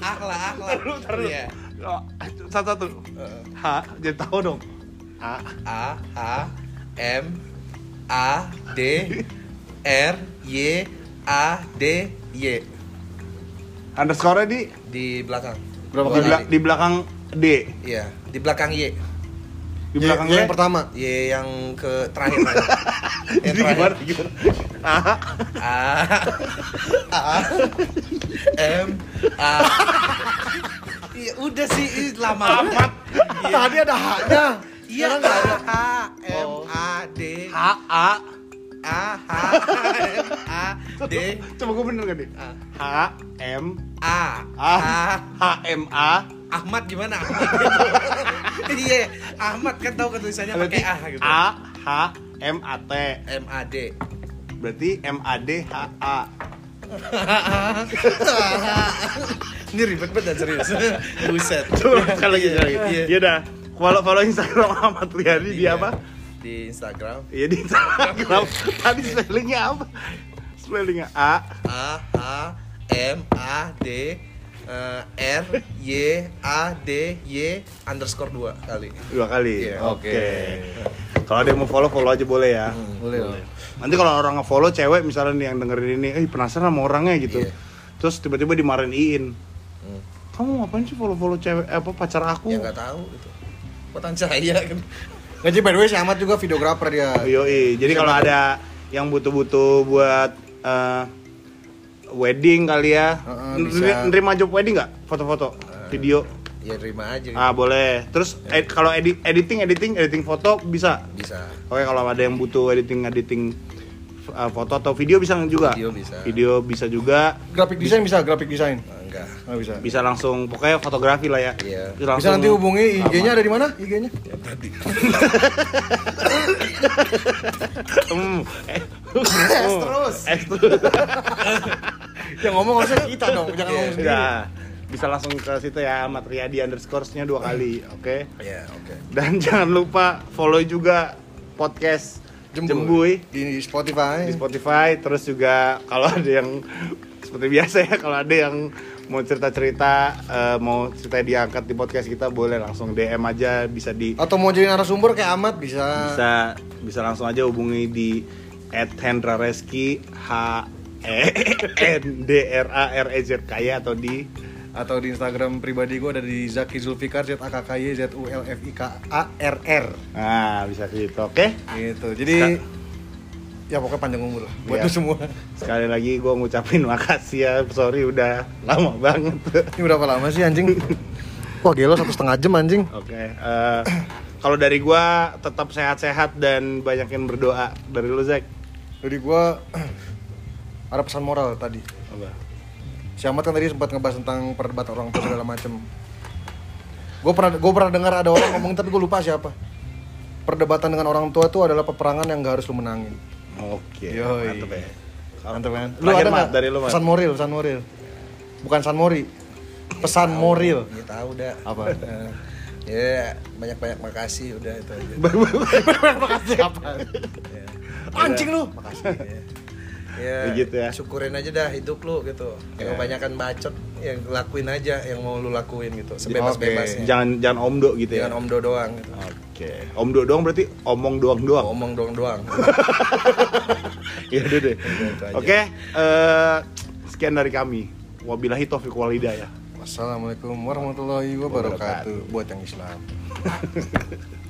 Akla akla. Taruh, taruh. Iya. Oh, Satu-satu. Eh, H, jadi tahu dong. A. A H M A D R Y A D Y Underscore di di belakang. Berapa di, kali? bela- di belakang D. Iya, di belakang Y. Di belakang Y, D. yang pertama. Y yang ke terakhir. *laughs* yang Jadi gimana? Gimana? A. A A M A Iya udah sih ini lama banget. Iya. Tadi ada H-nya. Iya Sekarang nggak ada. H M A D H A. A H M A D Coba gue bener gak nih? A H M A A H M A. Ahmad gimana Ahmad *laughs* iya Ahmad kan tahu ketulisannya pakai A gitu A H M A T. M A D Berarti M A D H A. *laughs* ini ribet banget dan serius *laughs* buset Coba lagi, sekali lagi. Iya. Ya udah. Follow follow Instagram Ahmad Riyadi di Iya. apa? Di Instagram Iya di Instagram. *laughs* Tadi spellingnya apa? Spellingnya A A H M A D Eh, R Y A D Y underscore 2 kali. Dua kali. Iya. Oke. Kalau ada yang mau follow follow aja boleh ya. Boleh. boleh. Nanti kalau orang nge-follow cewek misalnya nih yang dengerin ini, eh penasaran sama orangnya gitu. Iya. Terus tiba-tiba dimarahin Iin. Hmm. Kamu ngapain sih follow-follow cewek eh, apa pacar aku? Ya nggak tahu gitu. Buatan saya kan. Sih by the way si Ahmad juga videografer dia. Yoi. Jadi kalau ada yang butuh-butuh buat eh, wedding kali ya. Heeh, Neri- bisa. Nerima job wedding nggak? Foto-foto, video. Ya terima aja. gitu. Ah, boleh. Terus ed- kalau edit editing editing editing foto bisa. Bisa. Oke, kalau ada yang butuh editing editing uh, foto atau video bisa juga. Video bisa. Video bisa juga. Graphic design bisa, graphic design. Nah, enggak. Nggak bisa. Bisa langsung pokoknya fotografi lah ya. Iya. Bisa langsung- nanti hubungi IG-nya ada di mana? IG-nya? Ya tadi. *laughs* Hmm, eh, Es terus. eh, terus. *laughs* Yang ngomong harusnya *laughs* kita dong, jangan ngomong sendiri. Bisa langsung ke situ ya Ahmad Riyadi underscore-nya dua kali, oke? Ya, oke. Dan jangan lupa follow juga podcast Jembuy, di Spotify. di Spotify. Terus juga kalau ada yang seperti biasa ya, kalau ada yang mau cerita-cerita, eh, mau cerita diangkat di podcast kita boleh langsung DM aja, bisa di Atau mau jadi narasumber kayak Ahmad bisa. bisa bisa langsung aja hubungi di Hendra Reski H E N D R A R E Z K Y atau di Atau di Instagram pribadi gue ada di Zaki Zulfikar Z A K K Y Z U L F I K A R R. nah bisa gitu oke Gitu. Jadi ya pokoknya panjang umur lah buat lu semua. sekali lagi gue ngucapin makasih ya sorry udah lama banget Ini berapa lama sih anjing? Wah gelo satu setengah jam anjing. oke eh, kalau dari gue tetap sehat-sehat dan banyakin berdoa dari lu Zack Jadi gua *clears throat* ada pesan moral tadi. apa Si Ahmad kan tadi sempat ngebahas tentang perdebatan orang tua segala macem. Gue pernah gue pernah dengar ada orang ngomong tapi gue lupa siapa. Perdebatan dengan orang tua itu adalah peperangan yang gak harus lu menangin. oke Yoi. mantep ya Mantap kan? Lu Terakhir, ada nggak dari lu, Mat. pesan moral, pesan moral. Bukan san mori. Pesan moral. Ya tahu dah. Apa? *laughs* Ya banyak-banyak makasih udah itu aja. *laughs* Makasih apa? Ya. Anjing lu. Makasih. Ya. Ya, gitu ya. syukurin aja dah hidup lu gitu. Yang Ya. kebanyakan bacot, yang lakuin aja yang mau lu lakuin gitu. Oke. Sebebas-bebasnya. jangan jangan omdo gitu ya Jangan omdo doang gitu. oke omdo doang berarti omong doang doang Omong doang-doang. *laughs* Iya udah deh. Itu aja. Oke, eh, sekian dari kami. Wabillahi taufiq wal hidayah. Wassalamualaikum warahmatullahi wabarakatuh. Buat yang Islam. *laughs*